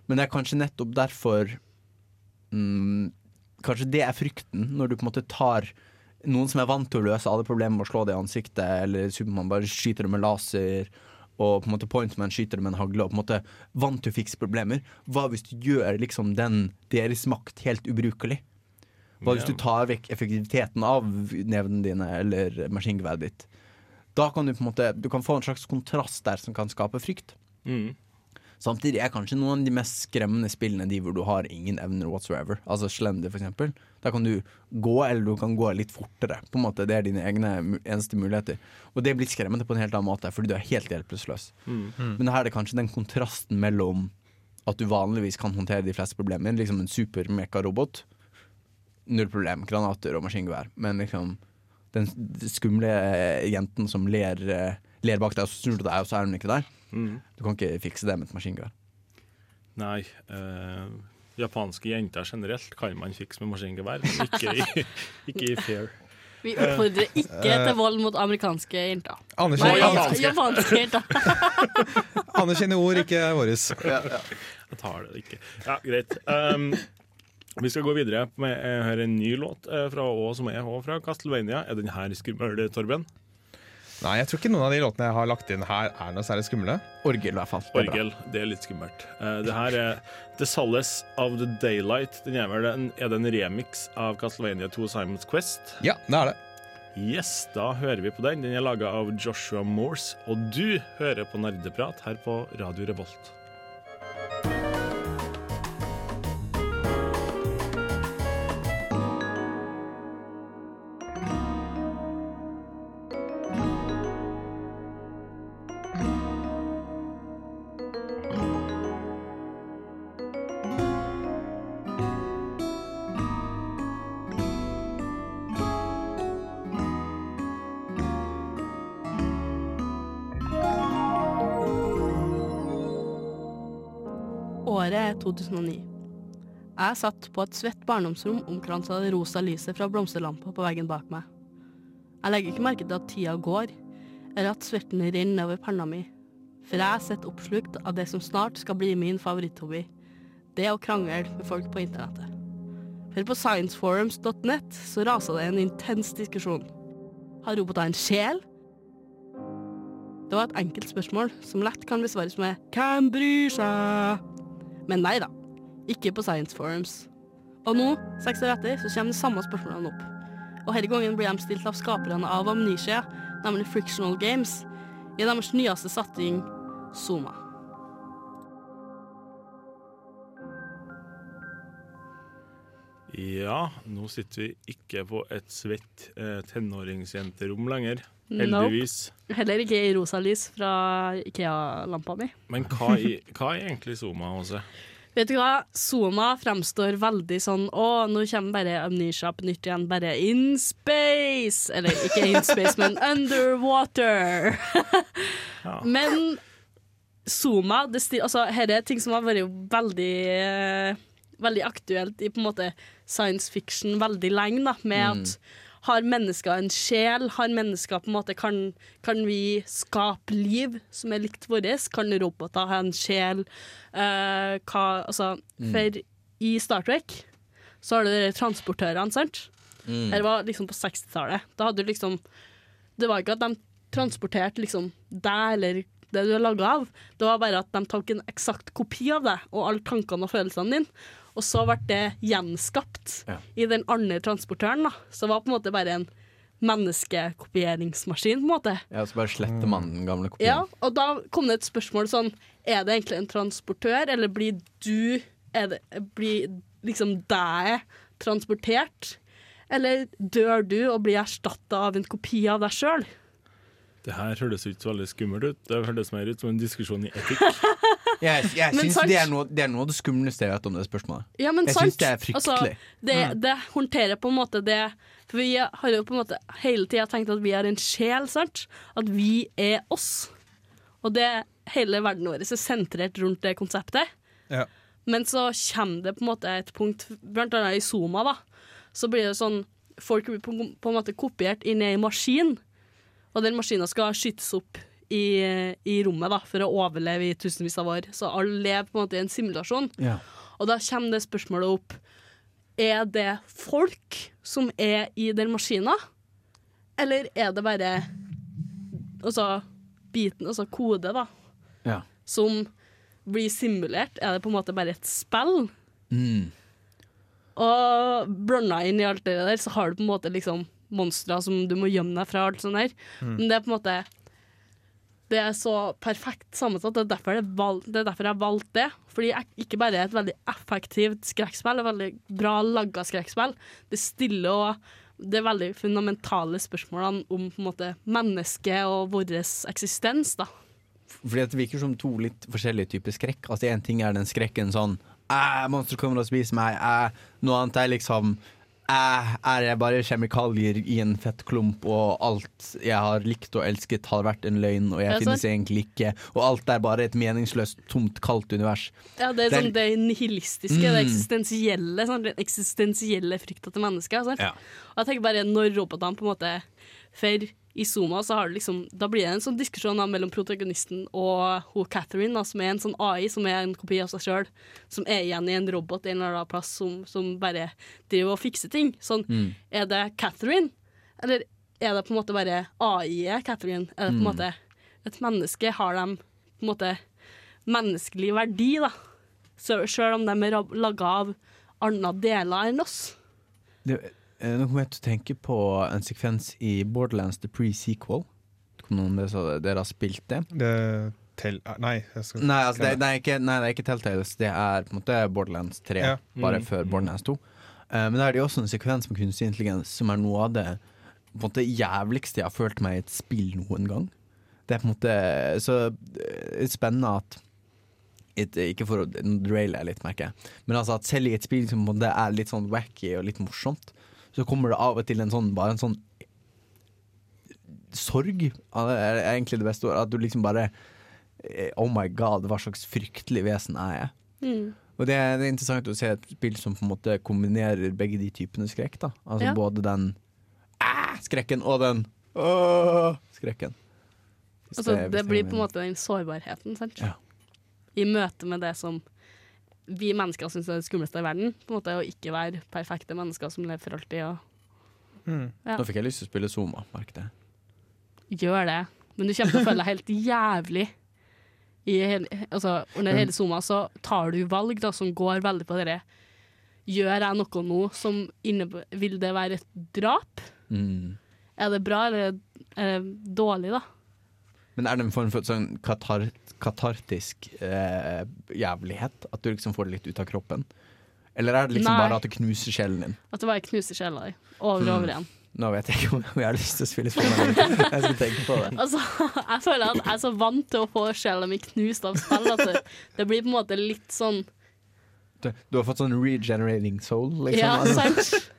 Men det er kanskje nettopp derfor mm, Kanskje det er frykten, når du på en måte tar noen som er vant til å løse alle problemer med å slå det i ansiktet, eller Supermann bare skyter det med laser, og på en måte Pointman skyter det med en hagle, og på en måte vant til å fikse problemer. Hva hvis du gjør liksom den deres makt helt ubrukelig? Hva hvis du tar vekk effektiviteten av nevene dine eller maskingeværet ditt? Da kan du på en måte Du kan få en slags kontrast der som kan skape frykt. Mm. Samtidig er kanskje noen av de mest skremmende spillene de hvor du har ingen evner whatsoever. Altså Slender, for eksempel. Da kan du gå, eller du kan gå litt fortere. På en måte, Det er dine egne eneste muligheter. Og det blir skremmende på en helt annen måte, fordi du er helt hjelpeløs. Mm. Mm. Men her er det kanskje den kontrasten mellom at du vanligvis kan håndtere de fleste problemer, liksom en super-mekarobot. Null problem. Granater og maskingevær. Men liksom den skumle eh, jenten som ler, eh, ler bak deg, og så snur til deg, og så er hun ikke der. Mm. Du kan ikke fikse det med et maskingevær. Nei. Øh, japanske jenter generelt kan man fikse med maskingevær, men ikke i, ikke i fair. Vi oppfordrer ikke til vold mot amerikanske jenter. Nei, Japanske. japanske jenter. Anerkjenne ord, ikke våres. Jeg tar det ikke. Ja, greit. Um, vi skal gå videre med å høre en ny låt eh, fra Å som er Å fra Castlevania. Er den her skummel, Torben? Nei, jeg tror ikke noen av de låtene jeg har lagt inn her, er noe særlig skumle. Orgel, i hvert fall. Det bra. Orgel. Det er litt skummelt. Eh, det her er The Solace of the Daylight. Den er, vel en, er det en remix av Castlevania 2 Simons Quest? Ja, det er det. Yes, da hører vi på den. Den er laga av Joshua Morse. Og du hører på Nerdeprat her på Radio Revolt. 2009. Jeg satt på et svett barndomsrom omkranset det rosa lyset fra blomsterlampa på veggen bak meg. Jeg legger ikke merke til at tida går, eller at svetten renner over panna mi, for jeg sitter oppslukt av det som snart skal bli min favoritthobby, det å krangle med folk på internettet. For på scienceforums.net så raser det en intens diskusjon. Har roboter en sjel? Det var et enkelt spørsmål som lett kan besvares med 'Hvem bryr seg?' Men nei da, ikke på Science Forums. Og nå, seks år etter, så kommer de samme spørsmålene opp. Og denne gangen blir de stilt av skaperne av Amnesia, nemlig Frictional Games, i deres nyeste satting, Zuma. Ja, nå sitter vi ikke på et svett eh, tenåringsjenterom lenger. Nope. Heldigvis. Heller ikke i rosa lys fra Ikea-lampa mi. Men hva, i, hva er egentlig Zoma, Også? Vet du hva? Zoma fremstår veldig sånn Å, nå kommer bare Amnesia på nytt igjen. Bare in space! Eller ikke in space, men underwater. Men Zoma det stil, altså, Her er ting som har vært veldig eh, Veldig aktuelt i på en måte science fiction veldig lenge, da, med Mm. at har mennesker en sjel? Har mennesker på en måte Kan, kan vi skape liv som er likt vårt? Kan roboter ha en sjel? Uh, hva, altså, Mm. For i Star Trek så har du de transportørene, sant? Mm. Her var liksom på 60-tallet. Da hadde du liksom Det var ikke at de transporterte liksom deg eller det du er laga av. Det var bare at de tok en eksakt kopi av deg og alle tankene og følelsene dine. Og så ble det gjenskapt Ja. i den andre transportøren. da Så det var på en måte bare en menneskekopieringsmaskin, på en måte. Ja, så bare sletter man den gamle kopien. Ja, og da kom det et spørsmål sånn Er det egentlig en transportør, eller blir du er det, Blir liksom deg transportert? Eller dør du og blir erstatta av en kopi av deg sjøl? Det her høres ikke så veldig skummelt ut. Det høres mer ut som en diskusjon i etikk. Jeg, jeg syns det, er det er noe av det skumleste jeg vet om det spørsmålet. Ja, men jeg syns det er fryktelig. Altså, det, det håndterer på en måte det For vi har jo på en måte hele tida tenkt at vi er en sjel, sant? At vi er oss. Og det hele verden vår er sentrert rundt det konseptet. Ja. Men så kommer det på en måte et punkt, blant annet i Zuma, da. Så blir det sånn Folk blir på, på en måte kopiert inn i en maskin, og den maskinen skal skytes opp i, i rommet da, for å overleve i tusenvis av år. Så alle lever på en måte i en simulasjon. Ja. Og da kommer det spørsmålet opp Er det folk som er i den maskina, eller er det bare altså, biten, altså kode, da, Ja. som blir simulert? Er det på en måte bare et spill? Mm. Og blanda inn i alt det der, så har du på en måte liksom monstre som du må gjemme deg fra. alt sånt der. Mm. Men det er på en måte Det er så perfekt sammensatt. Det er derfor jeg, valg, det er det. Fordi ikke bare er et veldig effektivt skrekkspill, et veldig bra laga skrekkspill. Det stiller og det veldig fundamentale spørsmålene om på en måte mennesket og vår eksistens. da. Fordi det virker som to litt forskjellige typer skrekk. Altså En ting er den skrekken sånn monster kommer og spiser meg. Æ. Noe annet er liksom Æ, er jeg bare kjemikalier i en fettklump, og alt jeg har likt og elsket, har vært en løgn, og jeg finnes sånn? egentlig ikke. Og alt er bare et meningsløst, tomt, kaldt univers. Ja, det er er- sånn det nihilistiske, det Mm. eksistensielle, sånn, den eksistensielle frykta til mennesker. Sant? Ja. Og jeg tenker bare når robotene på en måte For i Zuma så har du liksom Da blir det en sånn diskusjon da, mellom protagonisten og hun Catherine, da, som er en sånn AI, som er en kopi av seg sjøl, som er igjen i en robot en eller annen plass som, som bare driver og fikser ting. Sånn, Mm. er det Catherine, eller er det på en måte bare AI-et Catherine? Er det på en Mm. måte et menneske? Har de på en måte menneskelig verdi, da? Sjøl om de er laga av andre deler enn oss. Det, nå kommer jeg til å tenke på en sekvens i Borderlands The Pre-Sequel. Dere har spilt det? Det tel... ah, Nei. Jeg skal... Nei, altså, det, nei, ikke, nei, det er ikke Telltales. Det er på en måte Borderlands 3, Ja. bare Mm. før Borderlands 2. Uh, men da er det også en sekvens med kunstig intelligens som er noe av det på en måte jævligste jeg har følt meg i et spill noen gang. Det er på en måte så eh, spennende at et, Ikke for å nå drailer jeg litt, merker jeg, men altså at selv i et spill som på en måte er litt sånn wacky og litt morsomt, så kommer det av og til en sånn bare en sånn sorg. Er egentlig det beste ordet. At du liksom bare eh, Oh my god, hva slags fryktelig vesen er jeg? Mm. Og det er, det er interessant å se et spill som på en måte kombinerer begge de typene skrekk. da Altså Ja. både den Æh! skrekken og den åh, skrekken. Hvis Altså, det, det blir på en måte den sårbarheten, sant? Ja. I møte med det som vi mennesker syns er det skumleste i verden. På en måte Å ikke være perfekte mennesker som lever for alltid. Og Ja. Nå fikk jeg lyst til å spille Zoma, merk det. gjør det. Men du kommer til å føle deg helt jævlig. I hele, altså, under hele Zoma så tar du valg da, som går veldig på dette. Gjør jeg noe nå som innebærer Vil det være et drap? Mm. Er det bra, eller er det dårlig, da? Men er det en form for sånn katar katartisk eh, jævlighet? At du liksom får det litt ut av kroppen? Eller er det liksom Nei. bare at det knuser sjelen din? At det bare knuser sjela di over og Hmm. over igjen. Nå vet jeg ikke om jeg har lyst til å spille spill. Jeg skal tenke på det. Altså, jeg føler at jeg er så vant til å få sjela mi knust av spill at det, det blir på en måte litt sånn Du, du har fått sånn regenerating soul, liksom? Ja, sant?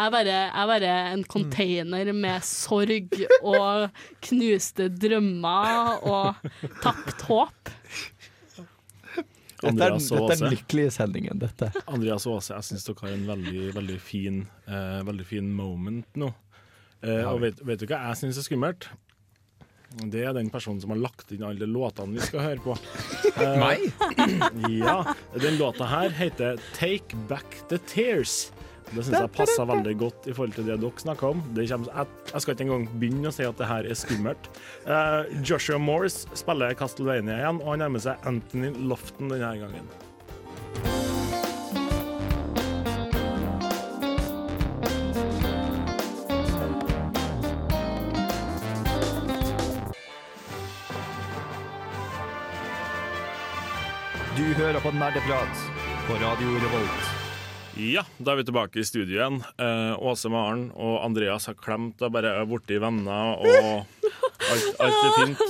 Jeg er bare, jeg er bare en container med sorg og knuste drømmer og tapt håp. Dette er, dette er den lykkelige sendingen, dette. Andreas Åse, jeg syns dere har en veldig, veldig fin, uh, veldig fin moment nå. Uh, og vet, vet du hva jeg syns er skummelt? Det er den personen som har lagt inn alle låtene vi skal høre på. Uh, Meg? ja. Den låta her heter 'Take Back The Tears'. Det syns jeg passer veldig godt i forhold til det dere snakker om. Kommer, jeg, jeg, skal ikke engang begynne å si at det her er skummelt. Uh, Joshua Morris spiller Castlevania igjen, og han nærmer seg Anthony Lofton denne gangen. Du hører på Nerdeprat på Radio Revolt. Ja, da er vi tilbake i studio igjen. Eh, Åse Maren og Andreas har klemt og bare er borti venner, og alt, alt er fint.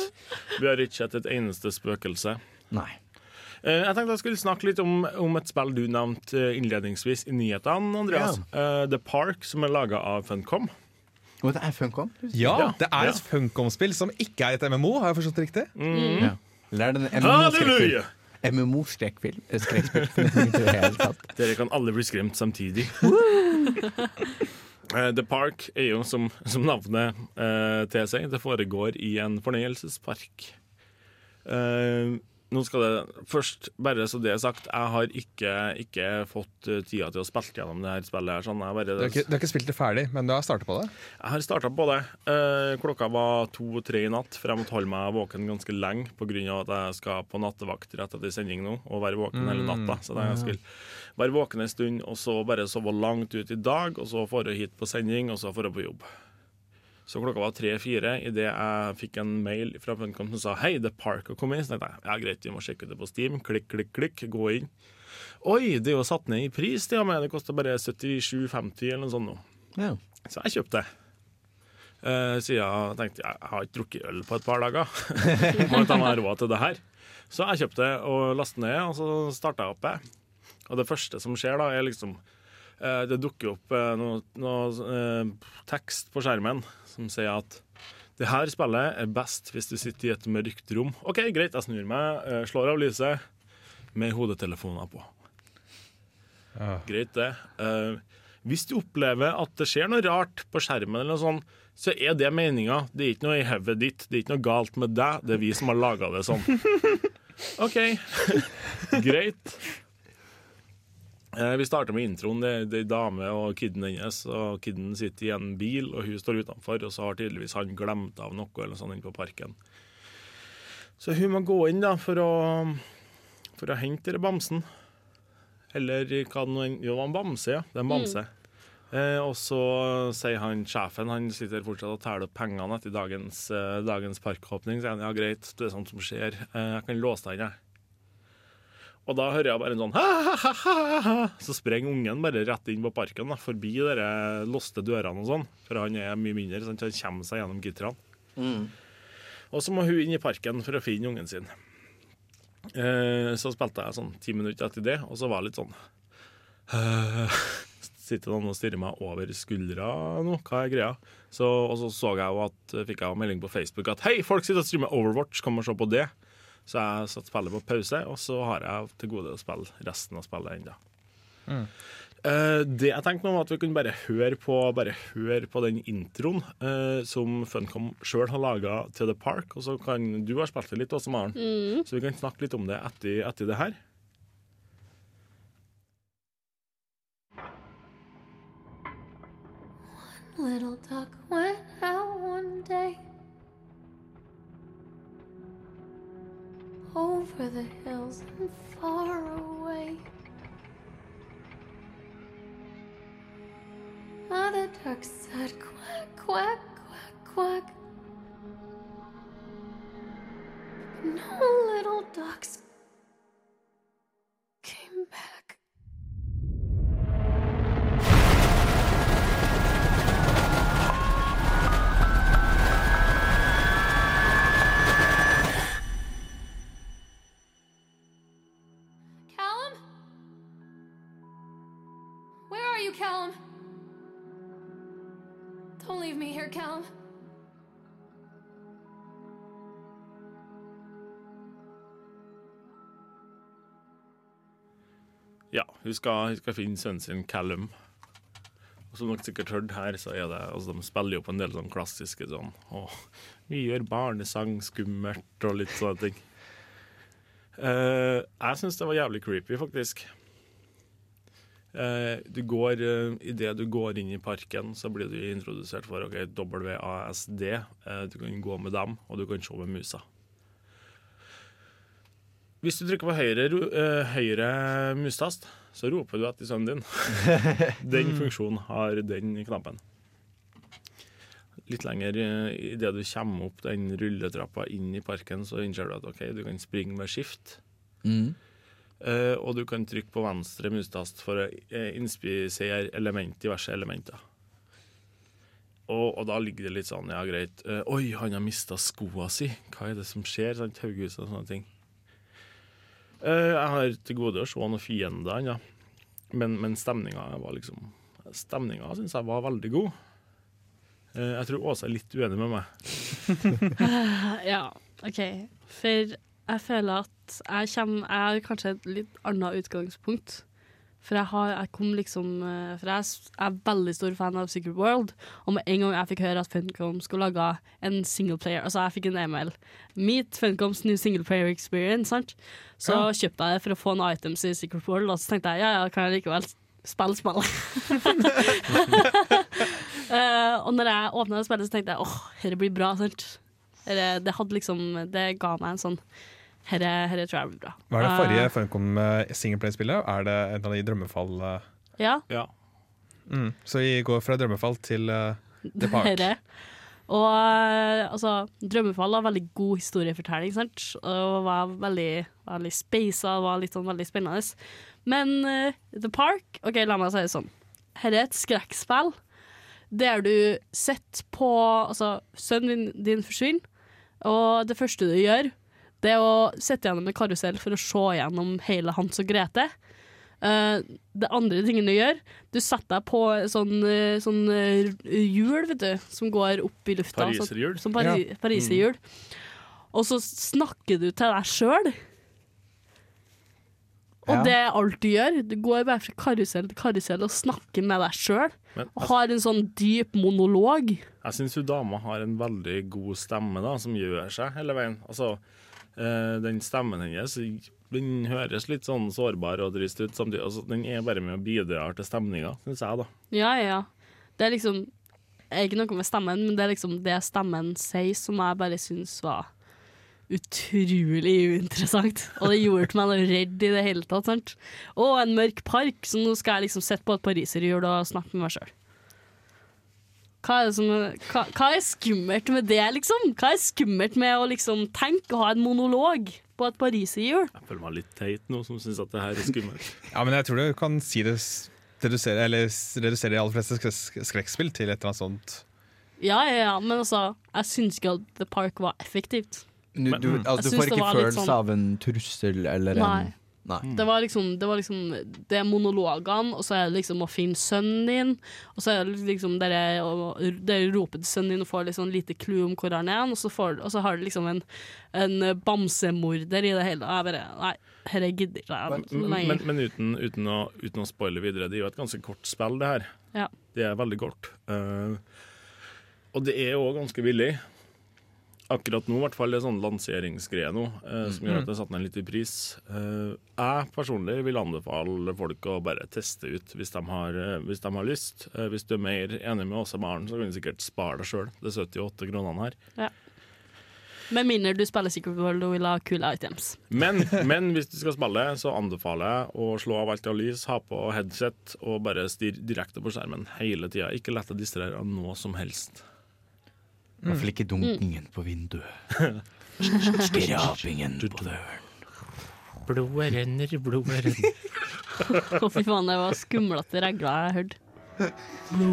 Vi har ikke sett et eneste spøkelse. Nei. Eh, jeg tenkte jeg skulle snakke litt om, om et spill du nevnte eh, innledningsvis i nyhetene, Andreas. Eh, The Park, som er laga av Funcom. Og det er Funcom? Ja, det er Ja. et Funcom-spill som ikke er et MMO, har jeg forstått riktig? Mm. Ja. Halleluja! MMO-skrekkfilm? Eh. Dere kan alle bli skremt samtidig. Eh, The Park er jo, som, som navnet uh, seg, det foregår i en fornøyelsespark. Eh, nå skal det først, bare så det er sagt, jeg har ikke, ikke fått eh, tida til å spille gjennom det her spillet. her sånn. Jeg, bare, Du har, ikke, du har ikke spilt det ferdig, men du har starta på det? jeg har starta på det. Eh, klokka var to-tre i natt, for jeg måtte holde meg våken ganske lenge pga. at jeg skal på nattevakt rett etter sending nå, og være våken hele Mm. natta. Så jeg skulle være våken en stund, og så bare sove langt ut i dag, og så dra hit på sending, og så dra på jobb. Så klokka var tre-fire idet jeg fikk en mail fra Funcom som sa hei, The Park har kommet. Så tenkte jeg ja, greit, vi må sjekke ut det på Steam. Klikk, klikk, klikk, gå inn. Oi, det er jo satt ned i pris, det, men det koster bare 77,50 eller noe sånt nå. Ja. Så jeg kjøpte det. Uh, siden jeg tenkte jeg har ikke drukket øl på et par dager. Må ta meg råd til det her. Så jeg kjøpte det og lastet ned, og så starta jeg opp det. Og det første som skjer da, er liksom eh, Det dukker opp eh, noe, noe eh, tekst på skjermen som sier at det her spillet er best hvis du sitter i et mørkt rom. OK, greit, jeg snur meg, eh, slår av lyset med hodetelefoner på. Greit, det. Eh, hvis du opplever at det skjer noe rart på skjermen, eller noe sånt, så er det meninga. Det er ikke noe i hodet ditt, det er ikke noe galt med deg, det er vi som har laga det sånn. OK, greit. Eh, vi starter med introen. Det, det er ei dame og kiden hennes. og Kiden sitter i en bil, og hun står utenfor, og så har tydeligvis han glemt av noe eller sånn inne på parken. Så hun må gå inn da for å, for å hente denne bamsen. Eller hva det nå enn Jo, det var en bamse, ja. Det er en bamse. Eh, og så sier han sjefen Han sitter fortsatt og teller opp pengene etter dagens, eh, dagens parkåpning. Så sier han ja, greit, det er sånt som skjer. Eh, jeg kan låse deg inn, jeg. Og da hører jeg bare en sånn ha-ha-ha-ha. Så sprenger ungen bare rett inn på parken, da, forbi de låste dørene og sånn. For han er mye mindre, så han kommer seg gjennom gitterne. Og så må hun inn i parken for å finne ungen sin. Eh, så spilte jeg sånn ti minutter etter det, og så var jeg litt sånn eh, Sitter noen og stirrer meg over skuldra nå? Hva er greia? Så, og så så jeg jo at, fikk jeg melding på Facebook at hei, folk sitter og streamer Overwatch, kom og se på det. Så jeg satte spillet på pause, og så har jeg til gode å spille resten av spillet ennå. Mm. Eh, det jeg tenkte nå var at vi kunne bare høre på, bare høre på den introen uh, som Funcom sjøl har laga til The Park. Og så kan Du har spilt det litt også, Maren, Mm. så vi kan snakke litt om det etter, etter det her. Little duck went out one day over the hills and far away. Ah, Mother duck said quack, quack, quack, quack. No little ducks came back. Callum? Don't leave me here, Callum. Ja, hun skal, hun skal finne sønnen sin Callum. Og som dere sikkert hørte her, så er det altså, De spiller jo på en del sånn klassiske sånn Å, vi gjør barnesang skummelt og litt sånne ting. Uh, jeg syns det var jævlig creepy, faktisk. Uh, du går, uh, Idet du går inn i parken, så blir du introdusert for ok, WASD. Eh, du kan gå med dem, og du kan se med musa. Hvis du trykker på høyre, eh, høyre mustast, så roper du etter sønnen din. den funksjonen har den knappen. Litt lenger idet du kommer opp den rulletrappa inn i parken, så innser du at ok, du kan springe med skift. Mm. Eh, og du kan trykke på venstre mustast for å eh, inspisere element, diverse elementer. Og, og da ligger det litt sånn, ja greit eh, Oi, han har mista skoa si. Hva er det som skjer? Sant? Haughus og sånne ting. Jeg har til gode å se noen fiender ennå. Men, men stemninga var liksom Stemninga syns jeg var veldig god. Jeg tror Åse er litt uenig med meg. ja, OK. For jeg føler at jeg kommer Jeg har kanskje et litt annet utgangspunkt. For jeg, har, jeg kom liksom eh, For jeg er veldig stor fan av Secret World, og med en gang jeg fikk høre at Funcom skulle lage en singleplayer Altså, jeg fikk en e-mail. Meet Funcoms new singleplayer experience, sant? Så Ja. kjøpte jeg det for å få noen items i Secret World, og så tenkte jeg ja, ja, kan jeg likevel spille spillet. uh, og når jeg åpna det spillet, så tenkte jeg åh, dette blir bra. sant? Det, det hadde liksom Det ga meg en sånn Dette herre tror jeg blir bra. Hva er det forrige uh, Funcom singleplay-spillet? Er det en av de drømmefall eh, Ja. Mm. Så vi går fra drømmefall til uh, The Park. Herre. Og eh, altså, Drømmefall var veldig god historiefortelling, sant? Og var veldig, veldig spasa, var litt sånn veldig spennende. Men uh, The Park OK, la meg si det sånn. Her er et skrekkspill der du sitter på Altså, sønnen din, din forsvinner, og det første du gjør, det å sette gjennom en karusell for å se gjennom hele Hans og Grete. Uh, det andre tingen du gjør, du setter deg på sånn, eh, sånn eh, hjul, vet du, som går opp i lufta. Pariserhjul? Sånn, som pari Ja. pariserhjul. Og så snakker du til deg sjøl. Og Ja. det er alt du gjør. Du går bare fra karusell til karusell og snakker med deg sjøl. Og har en sånn dyp monolog. Jeg syns jo dama har en veldig god stemme da, som gjør seg hele veien. Altså, den stemmen hennes den høres litt sånn sårbar og trist ut. Samtidig, altså, den er bare med og bidrar til stemninga, syns jeg, da. Ja, ja. Det er liksom er ikke noe med stemmen, men det er liksom det stemmen sier som jeg bare syns var utrolig uinteressant. Og det gjorde meg noe redd i det hele tatt. sant? Å, en mørk park, så nå skal jeg liksom sitte på et pariserhjul og snakke med meg sjøl. Hva er, det som, hva, hva er skummelt med det, liksom? Hva er skummelt med å liksom tenke og ha en monolog på et pariserhjul? Jeg føler meg litt teit nå som syns at det her er skummelt. Ja, men jeg tror du kan si det redusere, eller redusere de aller fleste sk- skrekkspill til et eller annet sånt. Ja, ja, ja, men altså, jeg syns ikke at The Park var effektivt. Du, du, altså, du får ikke følelse sånn- av en trussel eller Nei. en Nei. Det var liksom Det, var liksom, det er monologene, og så er det liksom å finne sønnen din. Og så er det liksom dere, er dere roper til sønnen din og får litt sånn lite clou om hvor han er, og så, får, og så har du liksom en, en bamsemorder i det hele. Og jeg bare Nei, dette gidder jeg Men, lenger. men, men uten, uten, å, uten å spoile videre, det er jo et ganske kort spill, det her. Ja. Det er veldig kort. Uh, og det er òg ganske billig. Akkurat nå, i hvert fall, det er sånn lanseringsgreie nå, eh, som gjør at jeg satte ned litt i pris. Eh, jeg personlig vil anbefale folk å bare teste ut hvis de har, eh, hvis de har lyst. Eh, hvis du er mer enig med i Maren, så kan du sikkert spare deg sjøl. Det er 78 kronene her. Ja. Med mindre du spiller Secret og vil ha kule items. Men, men hvis du skal spille, så anbefaler jeg å slå av alt av lys, ha på headset og bare stirre direkte på skjermen hele tida. Ikke la deg distrahere av noe som helst. I hvert fall ikke dunkingen på vinduet. Skrapingen på døren. Blodet renner, blodet renner. Å, fy faen, det var skumlete regler jeg hørte.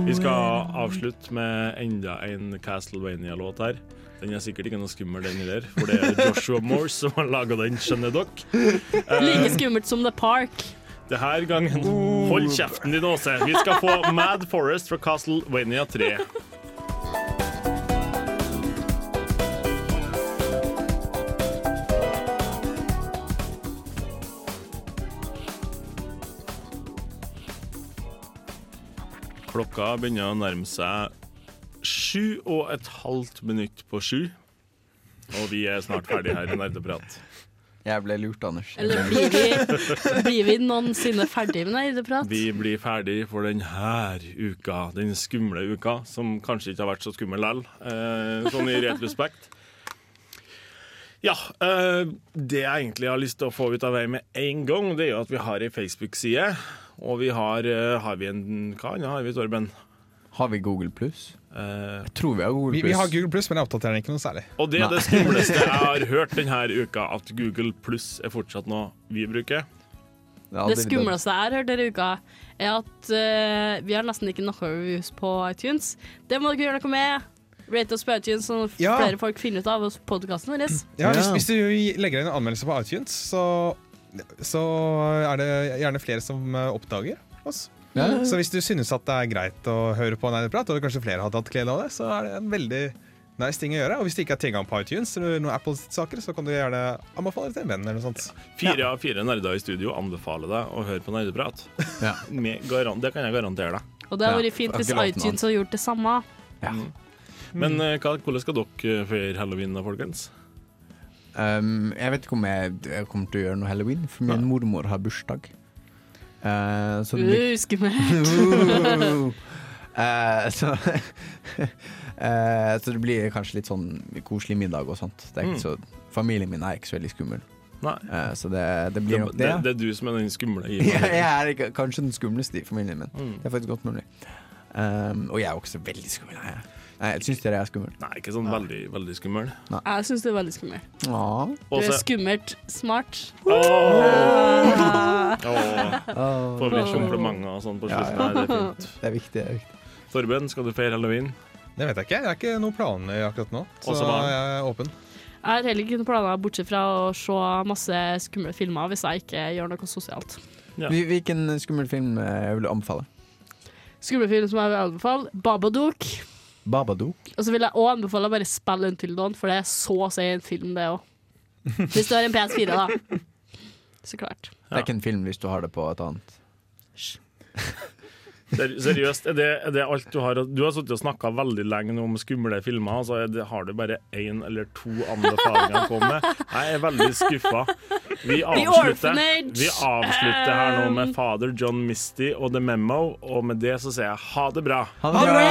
Vi skal avslutte med enda en Castlevania-låt her. Den er sikkert ikke noe skummel, den heller, for det er Joshua Morse som har laga den, skjønner dere. Eh, Like skummelt som The Park. det her gangen Hold kjeften din, Åse. Vi skal få Mad Forest fra Castlevania 3. Klokka begynner å nærme seg sju og et halvt minutt på sju. Og vi er snart ferdig her i Nerdeprat. Jeg ble lurt, Anders. Eller blir vi, blir vi noensinne ferdig med nerdeprat? Vi blir ferdig for denne uka, den skumle uka, som kanskje ikke har vært så skummel likevel, eh, sånn i retrospekt. Ja, eh, det jeg egentlig har lyst til å få ut av veien med en gang, det er jo at vi har ei Facebook-side, og vi har, eh, har vi en Hva annet har vi, Torben? Har vi Google pluss? Uh, Jeg tror vi har Google Vi, pluss. vi har Google Pluss, men jeg oppdaterer den ikke noe særlig. Og det er det skumleste jeg har hørt denne uka, at Google Pluss er fortsatt noe vi bruker. Ja, det det skumleste jeg har hørt denne uka, er at uh, vi har nesten ikke noe reviews på iTunes. Det må dere gjøre noe med. Rate oss på iTunes, så Ja. flere folk finner ut av podkasten vår. Ja, hvis, hvis du legger inn en anmeldelse på iTunes, så, så er det gjerne flere som eh, oppdager oss. Ja. Så hvis du synes at det er greit å høre på Nerdeprat, og kanskje flere hadde hatt glede av det, så er det en veldig nice ting å gjøre. Og hvis det ikke er tilgang på iTunes eller noen Apple-saker, så kan du gjerne anbefale det til en venn eller noe sånt. Fire av fire nerder i studio anbefaler deg å høre på nerdeprat. Ja. det kan jeg garantere deg. Og det hadde vært fint hvis iTunes hadde gjort det samme. Mm. Men eh, hvordan skal dere feire halloween, da, folkens? Um, jeg vet ikke om jeg, jeg kommer til å gjøre noe halloween, for min mormor har bursdag. Uh, så det blir Uh, skummelt. uh, så uh, Så det blir kanskje litt sånn koselig middag og sånt. Mm. så, familien min er ikke så veldig skummel. Eh, så det, det blir nok det, det. det er du som er den skumle i jeg er ikke, kanskje den skumleste i familien min. Mm. Det er faktisk godt mulig. Um, og jeg er også veldig skummel. Jeg, Nei, jeg syns dere er skummel. Nei, ikke sånn veldig, veldig skummel. Jeg syns det er veldig skummelt. Ja. Du er skummelt smart. Åh. Oh. Oh. Får vi komplimenter og sånn på slutten? ja. Nei, det er fint. Det er viktig. Det er viktig. Torben, skal du feire halloween? Det vet jeg ikke. Jeg har ikke noen planer akkurat nå, så jeg er åpen. Jeg har heller ikke noen planer bortsett fra å se masse skumle filmer hvis jeg ikke gjør noe sosialt. Ja. Hvilken skummel film eh, vil du anbefale? Skumle film som jeg vil anbefale, Babadook. Babadook? Og så vil jeg òg anbefale å bare spille Until Dawn, for det er så å si en film, det òg. Hvis du har en PS4, da. Så klart. Det er ikke en film hvis du har det på et annet. Ser, seriøst, er det, er det alt du har Du har sittet og snakka veldig lenge om skumle filmer, så er det, har du bare én eller to anbefalinger å komme med. Jeg er veldig skuffa. Vi avslutter, vi avslutter her nå med. Father John Misty og The Memo, og med det så sier jeg ha det bra. Ha det bra!